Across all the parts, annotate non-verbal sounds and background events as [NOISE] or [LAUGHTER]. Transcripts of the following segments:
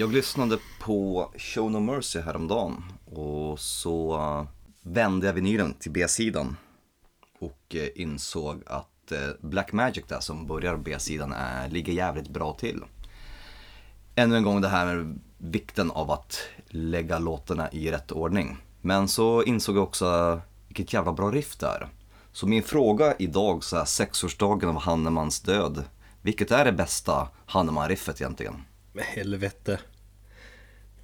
Jag lyssnade på Show No Mercy häromdagen och så eh, vände jag vinylen till B-sidan och eh, insåg att eh, Black Magic där som börjar B-sidan är, ligger jävligt bra till. Ännu en gång det här med vikten av att lägga låtarna i rätt ordning. Men så insåg jag också vilket jävla bra riff det är. Så min fråga idag, så här sexårsdagen av Hannemans död. Vilket är det bästa Hanneman-riffet egentligen? Helvete.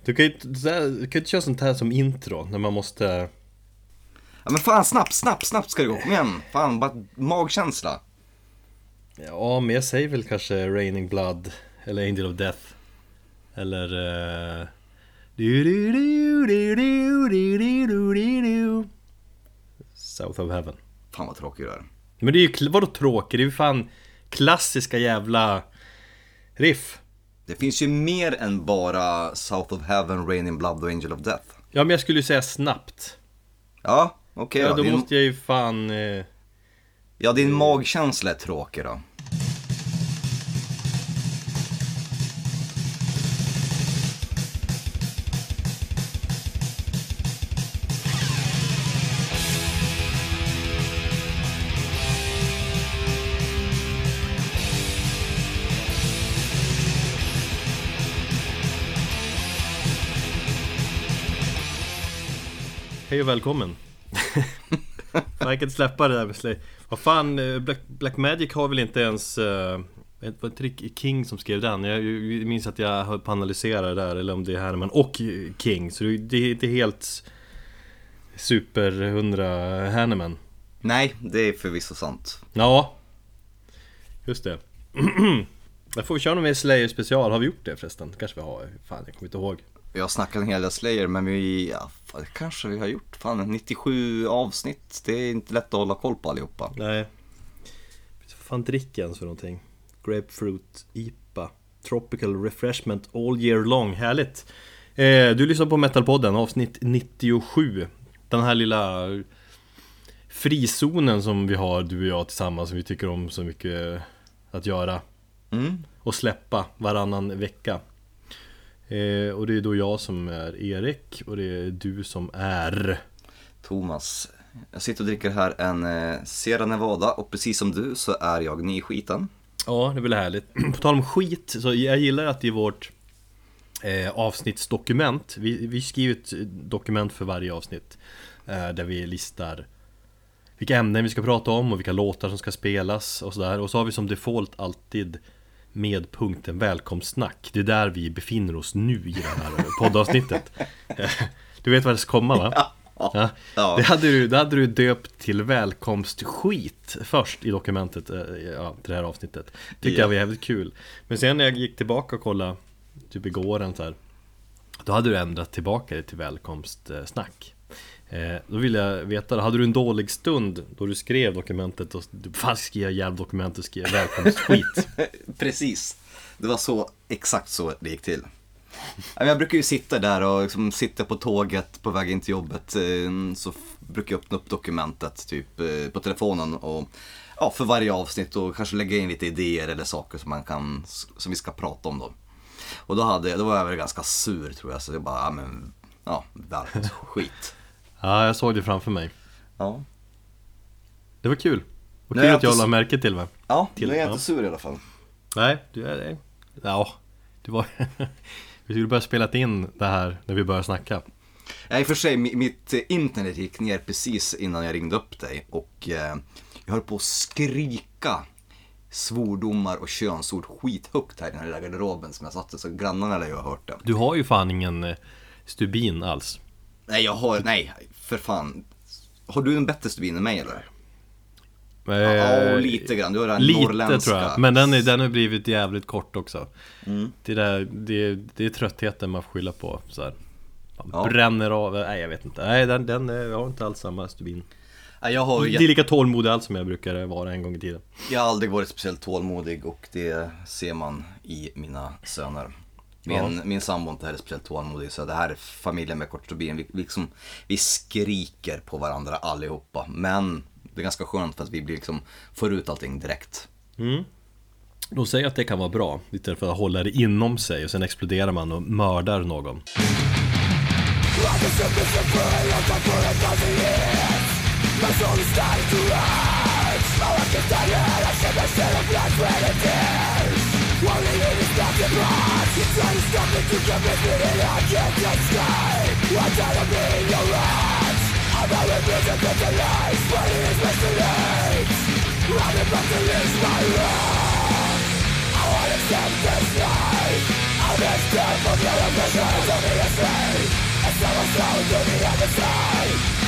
Du kan ju inte, du kan inte köra sånt här som intro när man måste... Ja men fan snabbt, snabbt, snabbt ska det gå. Kom igen. Fan, bara magkänsla. Ja, men jag säger väl kanske Raining Blood eller Angel of Death. Eller... Uh... South of Heaven. Fan vad tråkig du är. Men det är ju, vadå tråkigt? Det är ju fan klassiska jävla riff. Det finns ju mer än bara South of Heaven, Rain in Blood och Angel of Death. Ja, men jag skulle ju säga snabbt. Ja, okej okay, Ja, då. då Din... måste jag ju fan... Eh... Ja, din magkänsla är tråkig då. Hej och välkommen. jag kan inte släppa det där med Slay. Vad fan, eh, Black, Black Magic har väl inte ens... Uh, var det King som skrev den? Jag, jag minns att jag höll på att analysera det där, eller om det är Herman och King. Så det, det är inte helt super hundra Hanneman. Nej, det är förvisso sant. Ja, just det. [CLEARS THROAT] Där får vi köra någon mer Slayer special. Har vi gjort det förresten? Kanske vi har. Fan, jag kommer inte ihåg. Vi har snackat en hel del Slayer men vi, ja, fan, kanske vi har gjort. Fan, 97 avsnitt. Det är inte lätt att hålla koll på allihopa. Nej. Vad fan dricker ens för någonting? Grapefruit IPA. Tropical Refreshment All Year Long. Härligt. Eh, du lyssnar på Metalpodden, avsnitt 97. Den här lilla frizonen som vi har, du och jag tillsammans, som vi tycker om så mycket att göra. Mm. Och släppa varannan vecka. Eh, och det är då jag som är Erik och det är du som är Thomas. Jag sitter och dricker här en eh, Sierra Nevada och precis som du så är jag ny i skiten. Ja, det är väl härligt. [CLEARS THROAT] På tal om skit, så jag gillar att i vårt eh, avsnittsdokument vi, vi skriver ett dokument för varje avsnitt eh, Där vi listar vilka ämnen vi ska prata om och vilka låtar som ska spelas och sådär Och så har vi som default alltid med punkten välkomstsnack. Det är där vi befinner oss nu i det här poddavsnittet. [LAUGHS] Du vet vad det ska komma va? Ja. Ja. Ja. Det, hade du, det hade du döpt till välkomstskit först i dokumentet eh, ja, till det här avsnittet. Tyckte Ja. jag var jävligt kul. Men sen när jag gick tillbaka och kollade, typ igår eller så här, Då hade du ändrat tillbaka det till välkomstsnack. Eh, då vill jag veta, hade du en dålig stund då du skrev dokumentet och du fan skrev jag jävla dokument och skrev välkomstskit? [LAUGHS] Precis. Det var så, exakt så det gick till. Jag brukar ju sitta där och liksom sitta på tåget på väg in till jobbet. Eh, så brukar jag öppna upp dokumentet typ eh, på telefonen och ja, för varje avsnitt och kanske lägga in lite idéer eller saker som man kan, som vi ska prata om då. Och då, hade, då var jag väl ganska sur tror jag, så jag bara, ja men, ja, skit. Ja, jag såg det framför mig. Ja, Det var kul. Och Nej, kul jag att jag la märke till mig. ja Till- nu är jag ja. inte sur i alla fall. Nej, du är det. Ja, det var... [LAUGHS] vi skulle börja spela in det här när vi började snacka. Ja, i och för sig, mi- mitt eh, internet gick ner precis innan jag ringde upp dig och eh, jag höll på att skrika svordomar och könsord skithögt här i den här lilla garderoben som jag satte så grannarna lär ju ha hört det. Du har ju fan ingen eh, stubin alls. Nej, jag har, nej, för fan. Har du en bättre stubin än mig eller? Ja, lite grann. Du har den Lite norrländska. tror jag, men den, är, den har blivit jävligt kort också. Mm. Det, där, det, det är tröttheten man får skylla på. Så här. Man Ja. bränner av, nej jag vet inte. Nej, den, den eh, jag har inte alls samma stubin. Nej, jag har, Det är lika tålmodig alls som jag brukar vara en gång i tiden. jag har aldrig varit speciellt tålmodig och det ser man i mina söner. Min, Ja. min sambo är inte heller speciellt tålmodig så det här är familjen med kort stubin. Vi, vi, liksom, vi skriker på varandra allihopa. Men det är ganska skönt för att vi blir liksom, får ut allting direkt. Mm. De säger att det kan vara bra, lite för att hålla det inom sig och sen exploderar man och mördar någon. You. try to stop me to convince me I can't escape I'm tired of being your rats I'm out of music with the lights But it is misleading I'm about to lose my wrath I won't accept this life I'm this death of your ambition Don't be a slave It's soul to the other side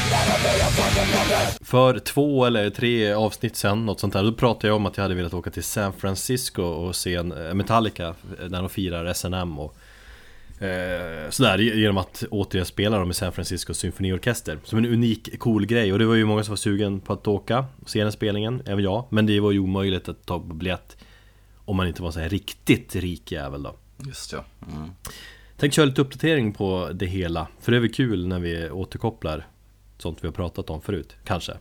För två eller tre avsnitt sen, något sånt där, då pratade jag om att jag hade velat åka till San Francisco och se en eh, Metallica när de firar SNM och eh, sådär genom att återigen spela dem i San Francisco symfoniorkester. Som en unik, cool grej. Och det var ju många som var sugen på att åka och se den spelningen, även jag. Men det var ju omöjligt att ta på biljett Om man inte var så här riktigt rik jävel då. Just ja. Mm. Tänkte köra lite uppdatering på det hela. För det är väl kul när vi återkopplar Sånt vi har pratat om förut, kanske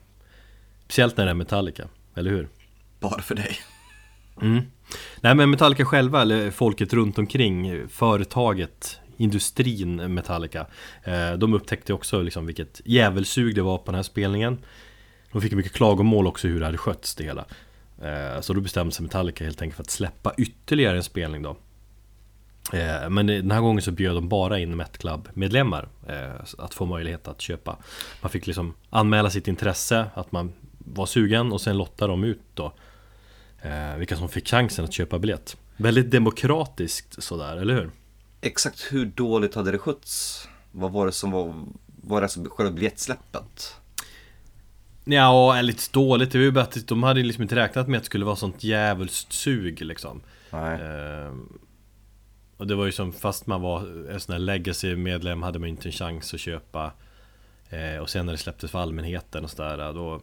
Speciellt när det är Metallica, eller hur? Bara för dig. Mm. Nej men Metallica själva, eller folket runt omkring Företaget, industrin Metallica eh, De upptäckte också liksom vilket djävulsug det var på den här spelningen De fick mycket klagomål också hur det hade skötts det hela eh, Så då bestämde sig Metallica helt enkelt för att släppa ytterligare en spelning då men den här gången så bjöd de bara in Met Club-medlemmar eh, Att få möjlighet att köpa Man fick liksom anmäla sitt intresse Att man var sugen och sen lottade de ut då eh, Vilka som fick chansen att köpa biljett Väldigt demokratiskt sådär, eller hur? Exakt hur dåligt hade det skötts? Vad var det som var, var det alltså själva biljettsläppet? Ja, lite dåligt. Det var ju bara att de hade liksom inte räknat med att det skulle vara sånt djävulskt sug liksom Nej. Eh, och det var ju som fast man var en sån här legacy-medlem hade man inte en chans att köpa eh, Och sen när det släpptes för allmänheten och sådär då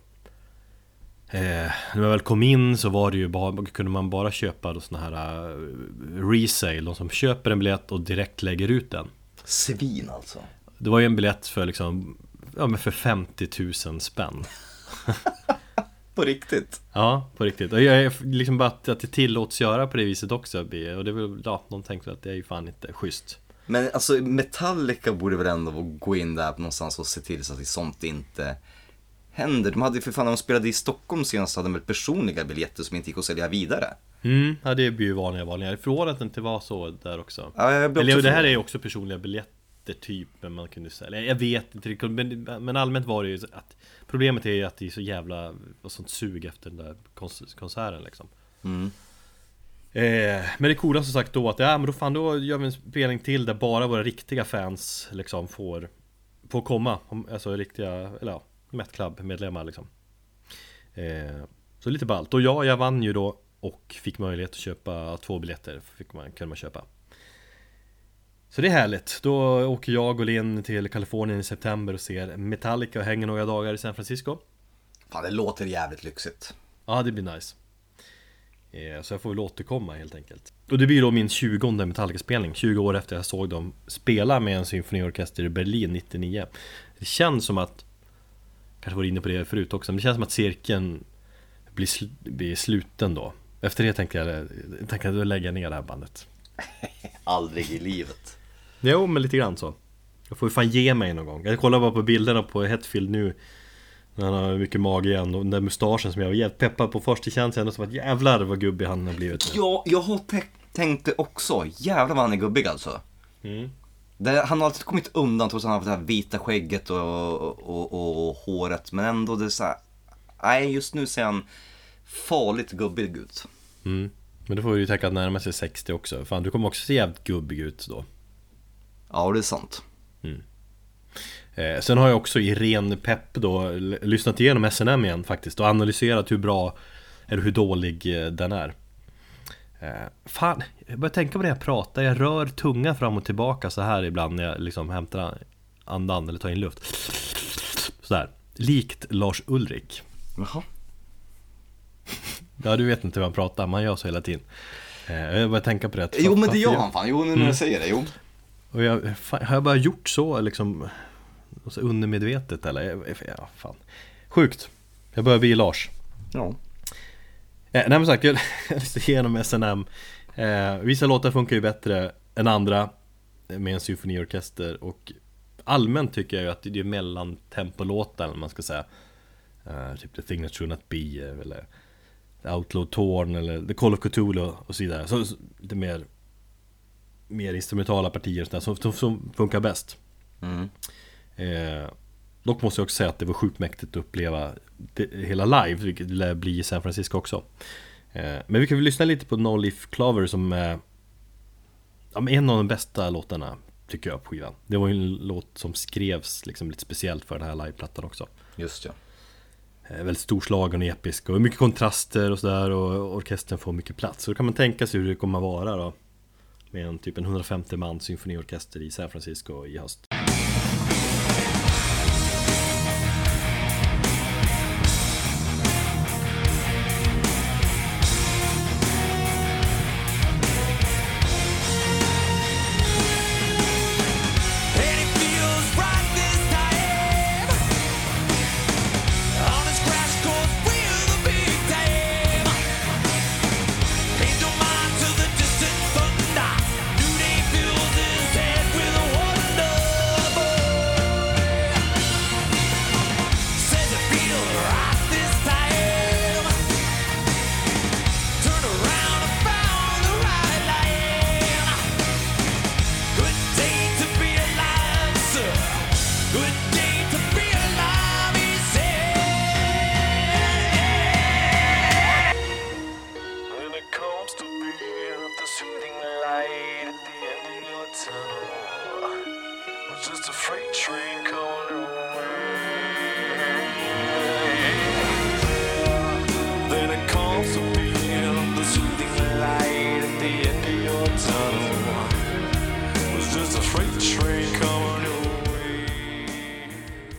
eh, När man väl kom in så var det ju bara, kunde man bara köpa då såna här uh, resale De som köper en biljett och direkt lägger ut den Svin alltså. Det var ju en biljett för liksom Ja men för 50 000 spänn [LAUGHS] På riktigt? Ja, på riktigt. Och jag är liksom bara att, att det tillåts göra på det viset också. Och det är väl, ja, de tänkte att det är ju fan inte schysst. Men alltså Metallica borde väl ändå gå in där någonstans och se till så att det sånt inte händer. De hade ju för fan, när de spelade i Stockholm senast hade de väl personliga biljetter som inte gick att sälja vidare. Mm, ja det blir ju vanliga vanliga. Förvånat att det inte var så där också. Ja, jag Eller också det här är ju också personliga biljetter typ, men man kunde sälja. Jag vet inte riktigt, men, men allmänt var det ju att Problemet är ju att det är så jävla, och sånt sug efter den där kons- konserten liksom. Mm. Eh, men det coola som sagt då att, ja men då fan då gör vi en spelning till där bara våra riktiga fans liksom får Får komma, om- alltså riktiga, eller ja, Met Club medlemmar liksom eh, Så lite ballt, och ja, jag vann ju då och fick möjlighet att köpa två biljetter, fick man, kunde man köpa Så det är härligt, då åker jag och Linn till Kalifornien i september och ser Metallica och hänger några dagar i San Francisco Fan, det låter jävligt lyxigt. Ja, det blir nice. Eh, Så jag får väl återkomma helt enkelt. Och det blir då min 20 Metallica-spelning, 20 år efter jag såg dem spela med en symfoniorkester i Berlin 99. Det känns som att, kanske var inne på det förut också, men det känns som att cirkeln blir, sl- blir sluten då. Efter det tänkte jag, jag tänkte jag lägga ner det här bandet. [LAUGHS] Aldrig i livet. Jo, men lite grann så. Jag får ju fan ge mig någon gång. Jag kollar bara på bilderna på Hetfield nu när han har mycket mage igen och den där mustaschen som jag var jävligt peppad på först Det känns ändå som att jävlar vad gubbig han har blivit nu. Ja, jag har tänkt det också. Jävlar vad han är gubbig alltså. Mm. Det, han har alltid kommit undan trots att han har det här vita skägget och, och, och, och håret. Men ändå det är så här. Nej, just nu ser han farligt gubbig ut. Mm. Men då får vi ju tänka att närma sig 60 också. Fan, du kommer också se jävligt gubbig ut då. Ja, det är sant. Eh, sen har jag också i ren pepp då lyssnat igenom SNM igen faktiskt och analyserat hur bra eller hur dålig eh, den är. Eh, fan, jag börjar tänka på det jag pratar. Jag rör tunga fram och tillbaka så här ibland när jag liksom hämtar andan eller tar in luft. Sådär. Likt Lars Ulrik. Jaha. Ja, du vet inte hur han pratar, man gör så hela tiden. Eh, jag börjar tänka på det. Jo, men det gör han fan. Jo, nu när du säger det. Jo. Och jag, fan, har jag bara gjort så liksom så undermedvetet eller? Ja, fan. Sjukt. Jag börjar bli Lars. Ja. nej men sagt, jag [LAUGHS] lyssnade igenom SNM eh, Vissa låtar funkar ju bättre än andra Med en symfoniorkester och Allmänt tycker jag ju att det är mellantempolåtar man ska säga uh, Typ The Thing That Should Not Be eller The Outlaw Torn eller The Call of Cthulhu och så vidare så, så lite mer Mer instrumentala partier där, som, som funkar bäst Mm. eh, Dock måste jag också säga att det var sjukt mäktigt att uppleva det, hela live, vilket det lär bli i San Francisco också eh, Men vi kan väl lyssna lite på No Leaf Clover som är ja, men en av de bästa låtarna tycker jag på skivan Det var ju en låt som skrevs liksom lite speciellt för den här liveplattan också Just ja. Eh, Väldigt storslagen och episk och mycket kontraster och sådär och orkestern får mycket plats. Så då kan man tänka sig hur det kommer att vara då med en typ en 150 man symfoniorkester i San Francisco i höst.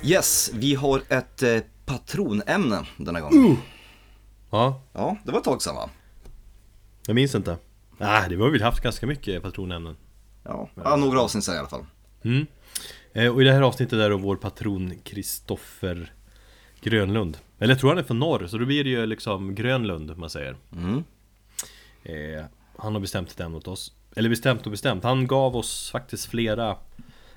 Yes, vi har ett eh, patronämne denna gång. Ja, Ja, det var ett tag sedan va? jag minns inte. Nej, det har vi haft ganska mycket patronämnen. Ja, ja några avsnitt sedan i alla fall. Mm. Eh, Och i det här avsnittet är då vår patron Kristoffer Grönlund. Eller jag tror han är från norr, så då blir det ju liksom Grönlund om man säger. Mm. Eh, han har bestämt ett ämne åt oss. Eller bestämt och bestämt. Han gav oss faktiskt flera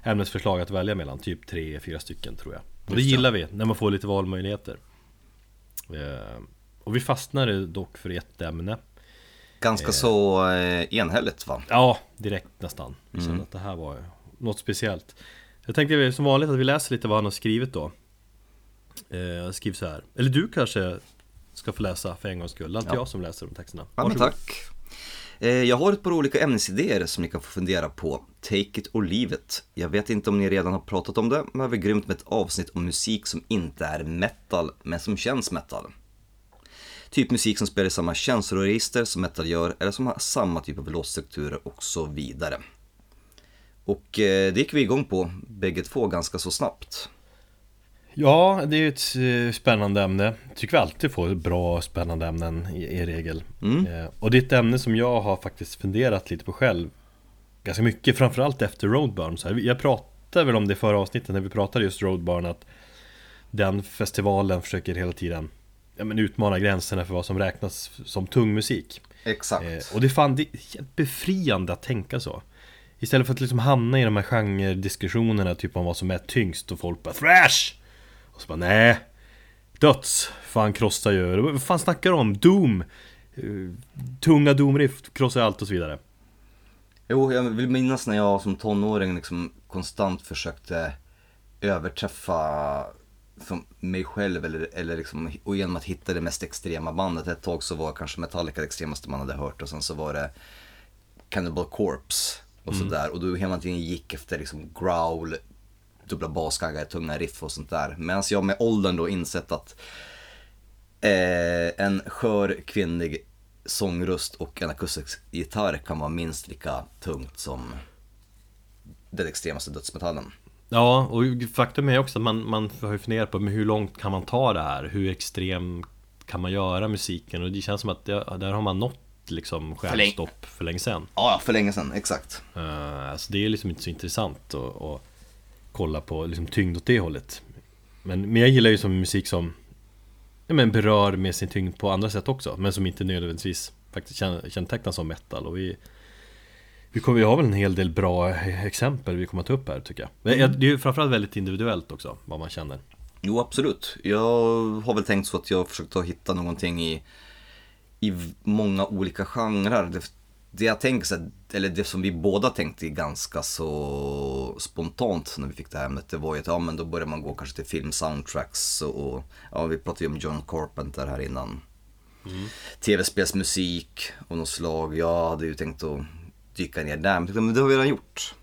ämnesförslag att välja mellan. Typ tre, fyra stycken tror jag. Och det gillar vi, när man får lite valmöjligheter. Eh, och vi fastnade dock för ett ämne. Ganska så eh, enhälligt va? Ja, direkt nästan. Vi kände att det här var något speciellt. Jag tänkte som vanligt att vi läser lite vad han har skrivit då. Eh, han skriver så här. Eller du kanske ska få läsa för en gångs skull. Det är alltid Ja. jag som läser de texterna. Ja, men Varsågod. tack. Eh, jag har ett par olika ämnesidéer som ni kan få fundera på. Take it or leave it. Jag vet inte om ni redan har pratat om det, men det är grymt med ett avsnitt om musik som inte är metal, men som känns metal. Typ musik som spelar i samma känsloregister som metal gör, eller som har samma typ av låtstrukturer och så vidare. Och eh, det gick vi igång på, bägge två, ganska så snabbt. Ja, det är ju ett eh, spännande ämne. Tycker vi alltid får bra spännande ämnen i, i regel. Mm. Eh, och det är ett ämne som jag har faktiskt funderat lite på själv. Ganska mycket, framförallt efter Roadburn. Så här, jag pratade väl om det i förra avsnittet när vi pratade just Roadburn att den festivalen försöker hela tiden ja, men utmana gränserna för vad som räknas som tung musik. Exakt. Eh, och det fan det är befriande att tänka så. Istället för att liksom hamna i de här genrediskussionerna typ om vad som är tyngst och folk bara thrash! Och så bara nej Döds! Fan krossar ju, vad fan snackar de om? Doom! Eh, Tunga Doom-riff krossar allt och så vidare. Jo, jag vill minnas när jag som tonåring liksom konstant försökte överträffa som mig själv eller, eller liksom, och genom att hitta det mest extrema bandet. Ett tag så var kanske Metallica det extremaste man hade hört och sen så var det Cannibal Corpse och sådär. Och då hela tiden gick efter liksom growl, dubbla basgaggar, tunga riff och sånt där. Medan jag med åldern då insett att eh, en skör kvinnlig sångröst och en akustisk gitarr kan vara minst lika tungt som den extremaste dödsmetallen. Ja, och faktum är också att man, man har ju funderat på men hur långt kan man ta det här? Hur extrem kan man göra musiken? Och det känns som att det, där har man nått liksom stjärnstopp för länge sedan. Ja, för länge sedan, exakt. Uh, alltså det är liksom inte så intressant att, att kolla på liksom tyngd åt det hållet. Men, men jag gillar ju som musik som ja, men berör med sin tyngd på andra sätt också Men som inte nödvändigtvis faktiskt kännetecknas som metal och vi vi, kommer, vi har väl en hel del bra exempel vi kommer att ta upp här tycker jag Men Det är ju framförallt väldigt individuellt också vad man känner Jo, absolut. Jag har väl tänkt så att jag har försökt att hitta någonting i, i många olika genrer. Det, jag tänker, så här, eller det som vi båda tänkte ganska så spontant när vi fick det här ämnet, det var ju att ja, men då börjar man gå kanske till film-soundtracks och, och ja, vi pratade ju om John Carpenter här innan. Tv-spelsmusik och något slag. Jag hade ju tänkt att dyka ner där, men tänkte, men det har vi redan gjort.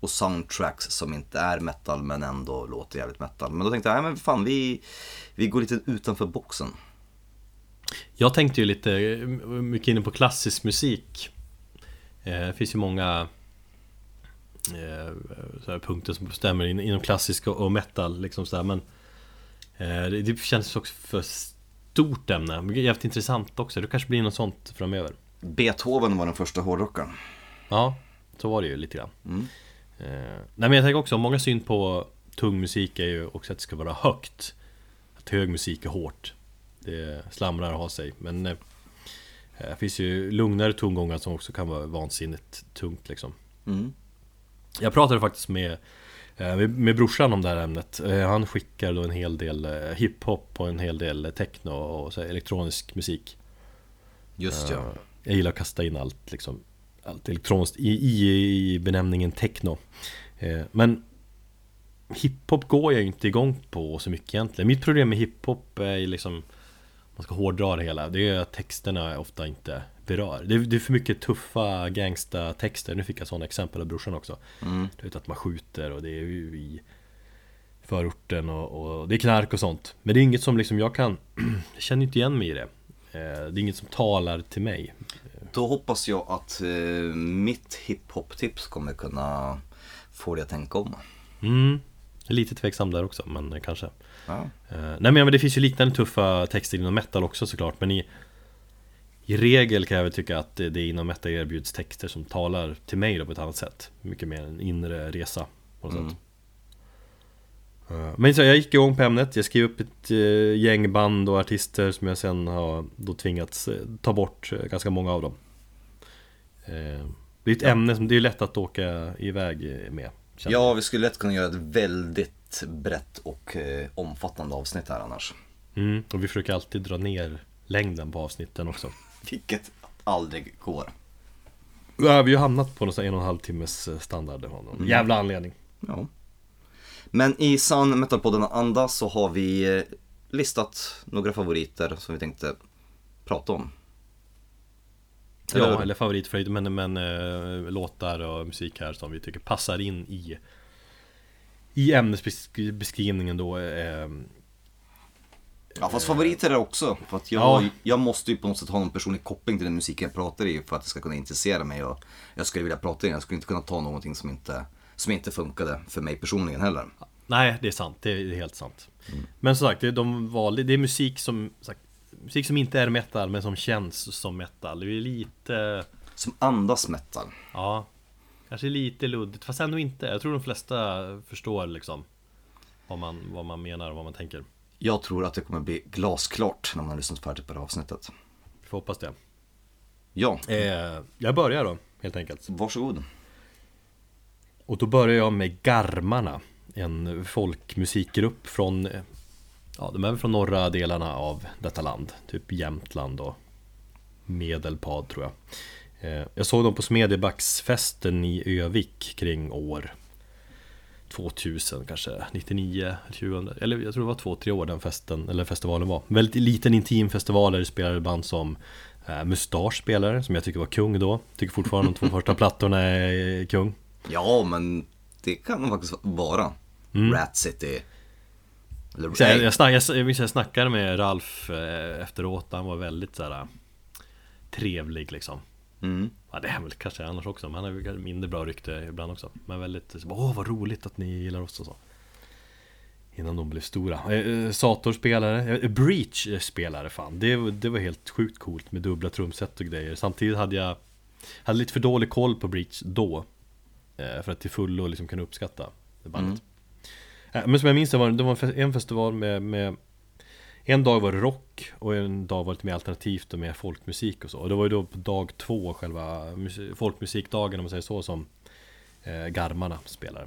Och soundtracks som inte är metal men ändå låter jävligt metal. Men då tänkte jag, nej men fan vi, vi går lite utanför boxen. Jag tänkte ju lite mycket inne på klassisk musik. Eh, Det finns ju många eh, punkter som stämmer in, inom klassisk och metal liksom så här, men eh, det, känns också för stort ämne, Men jävligt intressant också, det kanske blir något sånt framöver. Beethoven var den första hårdrockaren. Ja, så var det ju lite grann. Eh, Nej men jag tänker också, många syn på tung musik är ju också att det ska vara högt. Att hög musik är hårt Det slamrar och har sig, men eh, Det finns ju lugnare tongångar som också kan vara vansinnigt tungt liksom. Mm. Jag pratade faktiskt med eh, med brorsan om det här ämnet. Eh, Han skickar då en hel del eh, hiphop och en hel del techno och så elektronisk musik. Just ja. Jag gillar att kasta in allt liksom Allt elektroniskt i, i, i benämningen techno. Men Hiphop går jag ju inte igång på så mycket egentligen. Mitt problem med hiphop är liksom om Man ska hårdra det hela. Det är att texterna ofta inte berör. Det är, det är för mycket tuffa gangsta-texter. Nu fick jag sådana exempel av brorsan också. Du vet att man skjuter och det är ju i Förorten och, och det är knark och sånt. Men det är inget som liksom jag kan [CLEARS THROAT] Jag känner inte igen mig i det. Eh, Det är inget som talar till mig. Då hoppas jag att eh, mitt hiphop-tips kommer kunna få dig att tänka om. Mm. Lite tveksam där också, men kanske Ja. Eh, Nej men, ja, men det finns ju liknande tuffa texter inom metal också såklart Men i, i regel kan jag väl tycka att det, det inom metal erbjuds texter som talar till mig då på ett annat sätt. Mycket mer en inre resa på något sätt. Eh, Men så jag gick igång på ämnet, jag skrev upp ett eh, gäng band och artister som jag sen har då tvingats ta bort ganska många av dem. Det är ett ämne som det är lätt att åka iväg med ja, vi skulle lätt kunna göra ett väldigt brett och eh, omfattande avsnitt här annars. Mm, och vi försöker alltid dra ner längden på avsnitten också [LAUGHS] Vilket aldrig går. Ja, vi har hamnat på någon en och en halv timmes eh, standard av någon jävla anledning Ja. Men i sann metalpodden-anda så har vi eh, listat några favoriter som vi tänkte prata om. Ja, Eller- eller favoritfröjd men, men äh, låtar och musik här som vi tycker passar in i I ämnesbeskrivningen då äh, Ja fast favoriter är också. För att jag, Ja. jag måste ju på något sätt ha någon personlig koppling till den musiken jag pratar i för att det ska kunna intressera mig. Och jag skulle vilja prata i den. Jag skulle inte kunna ta någonting som inte, som inte funkade för mig personligen heller. Nej, det är sant, det är, helt sant Men som sagt, de valde, det är musik som sagt, Musik som inte är metal men som känns som metal Det är lite Som andas metal. Ja Kanske lite luddigt, fast ändå inte. Jag tror de flesta förstår liksom Vad man, vad man menar och vad man tänker. Jag tror att det kommer bli glasklart när man har lyssnat färdigt på det här avsnittet. Vi får hoppas det. Ja, eh, Jag börjar då, helt enkelt. Varsågod. Och då börjar jag med Garmarna En folkmusikgrupp från Ja, de är väl från norra delarna av detta land Typ Jämtland och Medelpad tror jag Jag såg dem på Smedjebacksfesten i Övik kring år 2000 kanske 99 eller 2000 Eller jag tror det var 2-3 år den festen Eller festivalen var. Väldigt liten intim festival där det spelade band som eh, Mustasch spelare som jag tycker var kung då. Tycker fortfarande de två [LAUGHS] första plattorna är kung. Ja, men det kan nog faktiskt vara. Rat City. Eller, Mm. Så jag, jag, snack, jag, jag jag snackade med Ralf eh, efteråt, han var väldigt så här trevlig liksom Mm. Ja det är väl kanske annars också, men han har ju mindre bra rykte ibland också. Men väldigt, så, åh vad roligt att ni gillar oss och så. Innan de blev stora. Eh, eh, Sator-spelare, eh, Breach-spelare fan. Det, det var helt sjukt coolt med dubbla trumset och grejer. Samtidigt hade jag Hade lite för dålig koll på Breach då eh, För att till fullo liksom kunna uppskatta det bandet. Eh, Men som jag minns det var det var en festival med, med en dag var det rock och en dag var det lite mer alternativt och mer folkmusik och så. Och det var ju då på dag två, själva folkmusikdagen om man säger så, som eh, Garmarna spelade.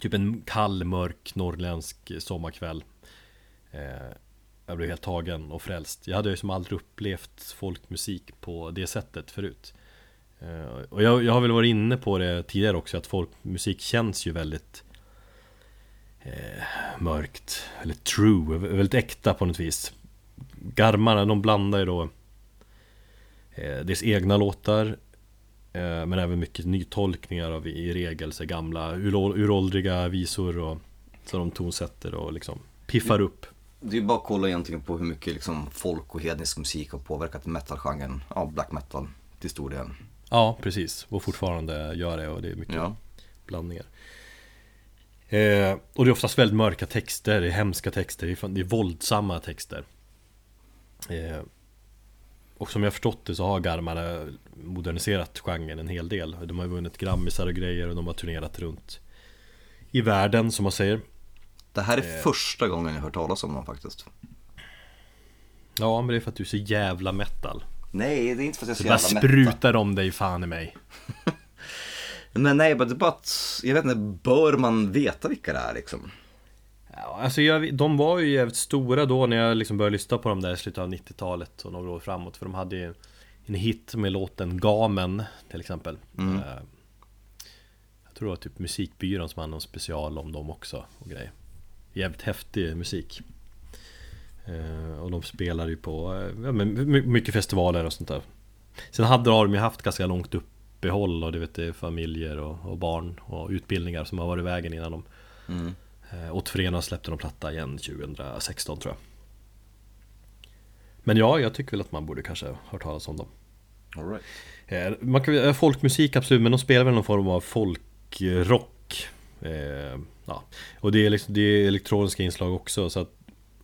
Typ en kall, mörk, norrländsk sommarkväll. Eh, jag blev helt tagen och frälst. Jag hade ju som aldrig upplevt folkmusik på det sättet förut. Eh, och jag, jag har väl varit inne på det tidigare också, att folkmusik känns ju väldigt eh, mörkt, eller true, väldigt äkta på något vis. Garmarna, de blandar ju då eh, deras egna låtar eh, men även mycket nytolkningar av i regel så gamla urå- uråldriga visor och så de tonsätter och liksom piffar upp. Det är bara att kolla egentligen på hur mycket liksom folk och hednisk musik har påverkat metalgenren, ja black metal till stor del. Ja, precis. Och fortfarande gör det och det är mycket Ja. blandningar. Eh, och det är oftast väldigt mörka texter, det är hemska texter, det är, det är våldsamma texter. Eh, och som jag förstått det så har Garmarna moderniserat genren en hel del. De har vunnit grammisar och grejer och de har turnerat runt i världen som man säger. Det här är första gången jag hört talas om dem faktiskt. Ja, men det är för att du är så jävla metal. Nej, det är inte för att jag är Det så bara jävla metal. sprutar om dig fan i mig. [LAUGHS] Men nej, men det är bara att, jag vet inte, bör man veta vilka det är liksom? Ja, alltså jag, de var ju jävligt stora då när jag liksom började lyssna på dem där i slutet av 90-talet och några år framåt För de hade ju en hit med låten Gamen till exempel Mm. Eh, Jag tror det var typ musikbyrån som hade någon special om dem också och grejer Jävligt häftig musik Eh, Och de spelade ju på eh, ja, mycket festivaler och sånt där Sen hade de ju haft ganska långt uppehåll och du vet det är familjer och, och barn och utbildningar som har varit i vägen innan de Mm. Eh, Och Trena släppte de platta igen 2016 tror jag Men ja, jag tycker väl att man borde kanske ha hört talas om dem All right. Eh, man kan, eh, Folkmusik absolut, men de spelar väl någon form av folkrock eh, ja. Och det är, liksom, det är elektroniska inslag också så att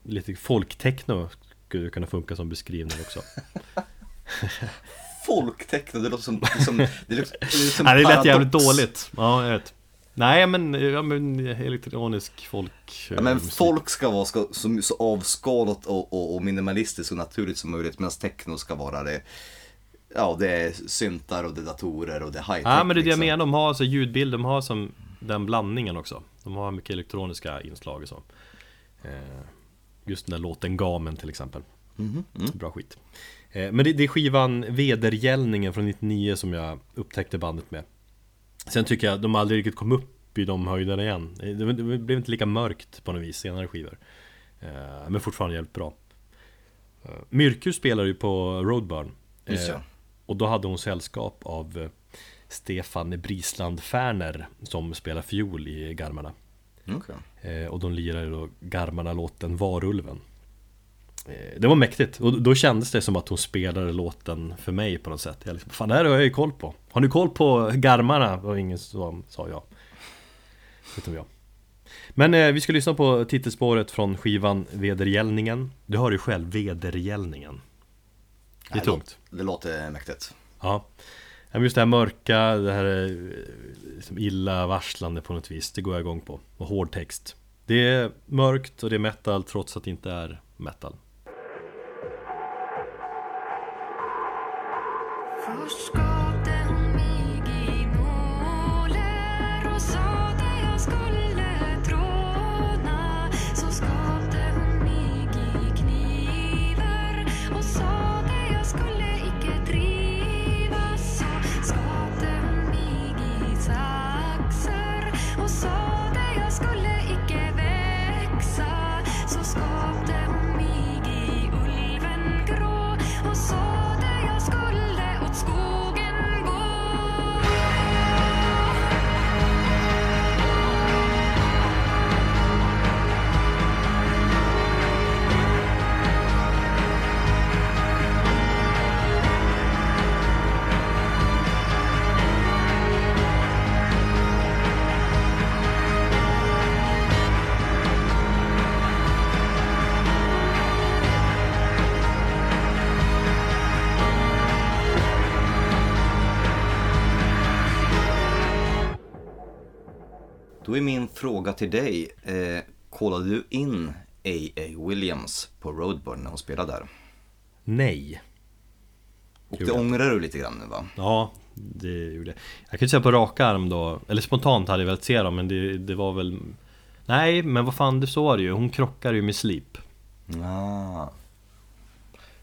Lite folktechno skulle kunna funka som beskrivning också [LAUGHS] Folktechno, det låter som, som, det låter, som [LAUGHS] Nej det lät jävligt dåligt, ja jag vet. Nej men, ja, men elektronisk folk Ja, men musik. folk ska vara ska, så, så avskalat och, och, och minimalistiskt och naturligt som möjligt medan techno ska vara det Ja, det är syntar och det är datorer och det är high-tech Ja men det är det jag liksom. menar, de har alltså ljudbild, de har som den blandningen också. De har mycket elektroniska inslag och så. Eh, Just den där låten Gamen till exempel. Mhm, mm. Bra skit. eh, Men det, det är skivan Vedergällningen från 99 som jag upptäckte bandet med Sen tycker jag de aldrig riktigt kom upp i de höjderna igen Eh, det, det blev inte lika mörkt på något vis senare skivor eh, Men fortfarande jävligt bra eh, Myrkus spelar ju på Roadburn Eh, ja. och då hade hon sällskap av eh, Stefan Brisland Färner som spelar fiol i Garmarna. Okej. Eh, och de lirade då Garmarna-låten Varulven. Eh, det var mäktigt och då kändes det som att hon spelade låten för mig på något sätt. Jag liksom, fan det här har jag ju koll på. Har ni koll på Garmarna? Och ingen som sa ja. Utom jag. Men eh, vi ska lyssna på titelspåret från skivan Vedergällningen. Du hör ju själv, Vedergällningen. Det är Nej, tungt. Det låter mäktigt. Ja Just det här mörka, det här eh, liksom illa varslande på något vis Det går jag igång på Och hård text Det är mörkt och det är metal trots att det inte är metal Först fråga till dig, eh, kollade du in A.A. Williams på Roadburn när hon spelade där? Nej. Och det ångrar du lite grann nu va? Ja, det gjorde jag. Jag kan inte säga på rak arm då, eller spontant hade jag velat se dem men det, det var väl Nej, men vad fan, så var det ju. Hon krockade ju med Sleep. Ah.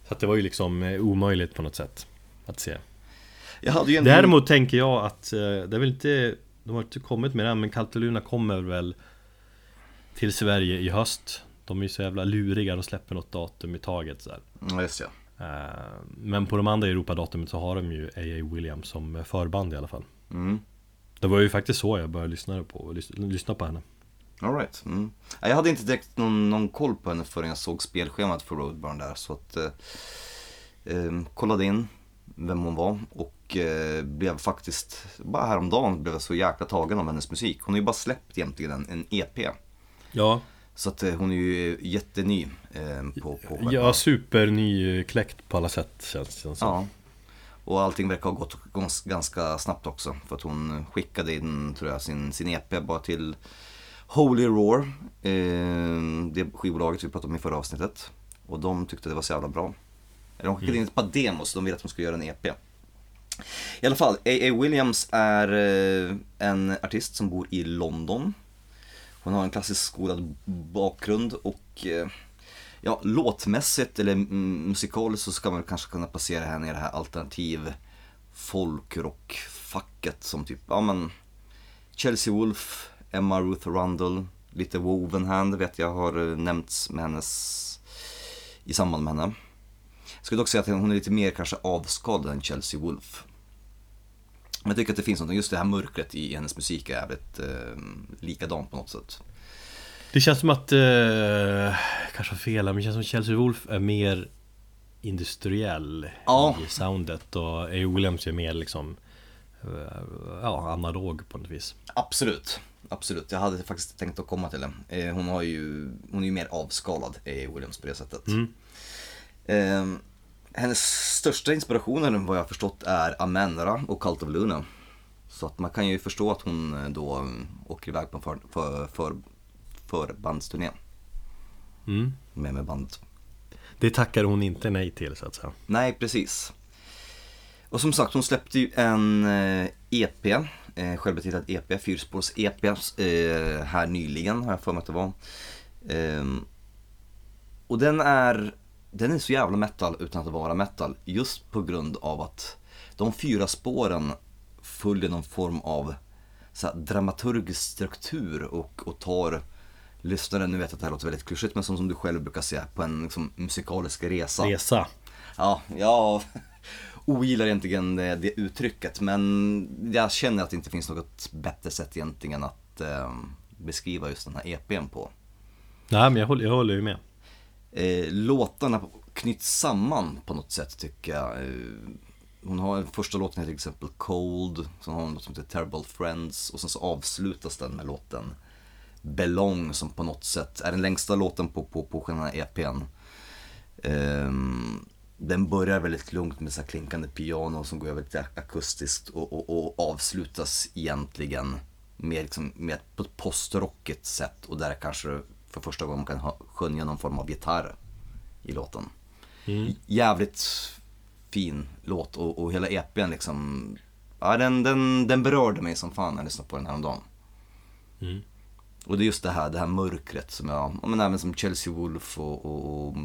Så att det var ju liksom eh, omöjligt på något sätt att se. Jag hade ju en Däremot tänker jag att eh, det är väl inte De har inte kommit med det än, men Kalteluna kommer väl Till Sverige i höst De är ju så jävla luriga, de släpper något datum i taget så här. Ja, just ja. Eh, Men på de andra Europadatumet så har de ju A.A. Williams som förband i alla fall Mm. Det var ju faktiskt så jag började lyssna på, lys- lyssna på henne All right. Mm. Ja, Jag hade inte direkt någon, någon koll på henne förrän jag såg spelschemat för Roadburn där. Så att, eh, eh, kollade in vem hon var och eh, blev faktiskt, bara häromdagen blev jag så jäkla tagen av hennes musik. Hon har ju bara släppt egentligen en, en EP. Ja, Så att eh, hon är ju jätteny eh, på, på ja supernykläckt på alla sätt känns det som Ja. Och allting verkar ha gått gans- ganska snabbt också. För att hon skickade in, tror jag, sin, sin EP bara till Holy Roar. Eh, det skivbolaget vi pratade om i förra avsnittet. Och de tyckte det var så jävla bra. Eller de skickade in ett par demos, de ville att de skulle göra en EP. I alla fall, A.A. Williams är eh, en artist som bor i London. Hon har en klassisk skolad bakgrund och eh, ja, låtmässigt eller musikaliskt så ska man kanske kunna placera henne i det här alternativ folkrockfacket som typ, ja men Chelsea Wolf, Emma Ruth Rundle, lite Wovenhand vet jag har eh, nämnts med hennes i samband med henne. Jag skulle dock säga att hon är lite mer kanske avskalad än Chelsea Wolf. Men jag tycker att det finns något, just det här mörkret i hennes musik är jävligt eh, likadant på något sätt. Det känns som att, eh, kanske fel men det känns som att Chelsea Wolf är mer industriell Ja. i soundet och A. Williams är mer liksom eh, Ja, analog på något vis Absolut, absolut. Jag hade faktiskt tänkt att komma till det. Eh, hon, har ju, hon är ju mer avskalad, eh, Williams, på det sättet. Eh, hennes största inspirationer, vad jag har förstått, är Amenra och Cult of Luna. Så att man kan ju förstå att hon eh, då mm, åker iväg på en för, för, för, förbandsturné. mm. Med, med bandet. Det tackar hon inte nej till så att säga Nej, precis. Och som sagt, hon släppte ju en eh, EP, eh, självbetitlad EP, fyrspårs-EP, eh, här nyligen har jag för mig att det var. Ehm, och den är, den är så jävla metal utan att vara metal, just på grund av att de fyra spåren följer någon form av så här, dramaturgisk struktur och, och tar lyssnaren, nu vet jag att det här låter väldigt klyschigt, men som, som du själv brukar säga, på en liksom, musikalisk resa. Resa Ja, jag [LAUGHS] ogillar egentligen det, det uttrycket men jag känner att det inte finns något bättre sätt egentligen att eh, beskriva just den här EPn på. Nej men jag håller, jag håller ju med Eh, låtarna knyts samman på något sätt tycker jag. Eh, hon har första låten heter till exempel Cold, sen har hon något som heter Terrible Friends och sen så avslutas den med låten Belong som på något sätt är den längsta låten på, på, på själva EPn. Um, ehm, den börjar väldigt lugnt med så klinkande piano som går över till akustiskt och, och, och avslutas egentligen med, liksom, med på ett postrockigt sätt och där kanske för första gången man kan skönja någon form av gitarr i låten. Jävligt fin låt och, och hela EPn liksom, ja den, den, den berörde mig som fan när jag lyssnade på den häromdagen. Och det är just det här, det här mörkret som jag, ja, men även som Chelsea Wolf och, och, och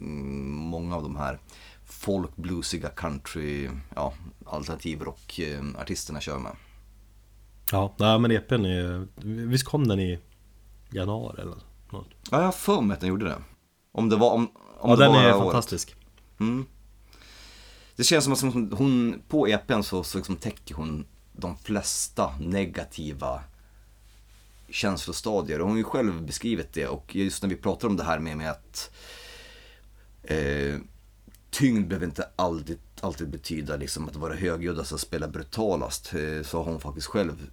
mm, många av de här folk, bluesiga, country, ja, alternativ rock eh, artisterna kör med. Ja, nej men EPn är Visst kom den i januari eller något? Ja, jag har för mig att den gjorde det. Om det var, om, om Ja det den var är året. fantastisk Mm. Det känns som att hon, på EPn så, så liksom täcker hon de flesta negativa känslostadier. Och hon har ju själv beskrivit det och just när vi pratar om det här med, med att eh, tyngd behöver inte alltid, alltid betyda liksom att vara högljuddast och spela brutalast. Eh, så har hon faktiskt själv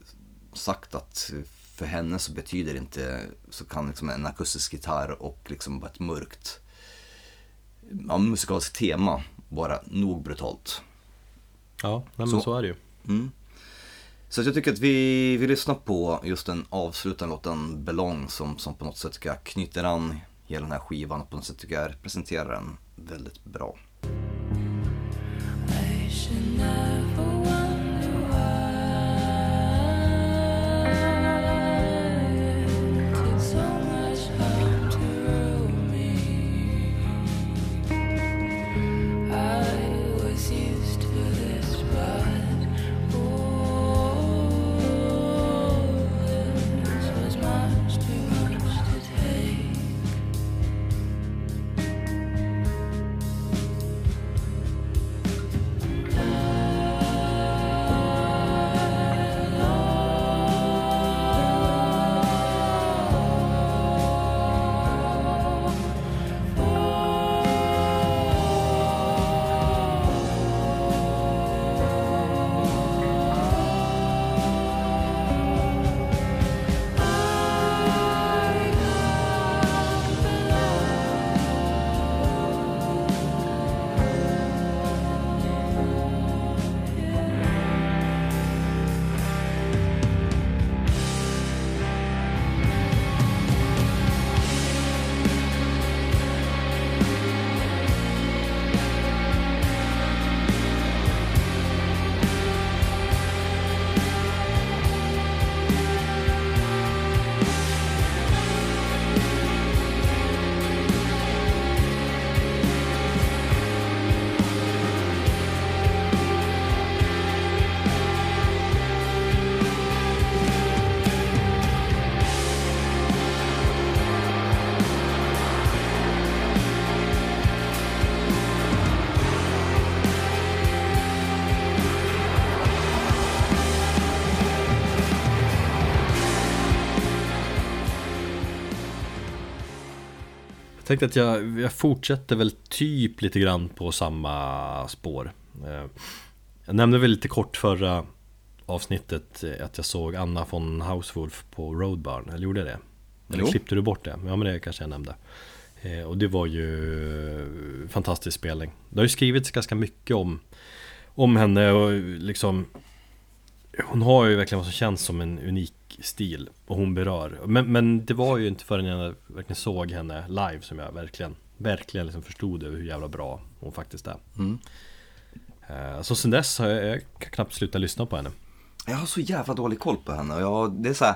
sagt att för henne så betyder inte, så kan liksom en akustisk gitarr och liksom bara ett mörkt ja, musikaliskt tema vara nog brutalt. Ja, nej, men Så- så, är det ju Mm. Så att jag tycker att vi, vi lyssnar på just den avslutande låten Belong som, som på något sätt tycker jag knyter an hela den här skivan och på något sätt tycker jag representerar den väldigt bra. Tänkte att jag, jag fortsätter väl typ lite grann på samma spår Eh, Jag nämnde väl lite kort förra avsnittet eh, att jag såg Anna von Hauswolf på Roadburn, eller gjorde jag det? Eller Jo. klippte du bort det? Ja men det kanske jag nämnde Eh, Och det var ju fantastisk spelning Det har ju skrivits ganska mycket om Om henne och liksom Hon har ju verkligen vad som känns som en unik stil Och hon berör Men, men det var ju inte förrän jag verkligen såg henne live som jag verkligen Verkligen liksom förstod hur jävla bra hon faktiskt är Mm. Eh, Så sen dess har jag, jag knappt sluta lyssna på henne Jag har så jävla dålig koll på henne jag, det är så här,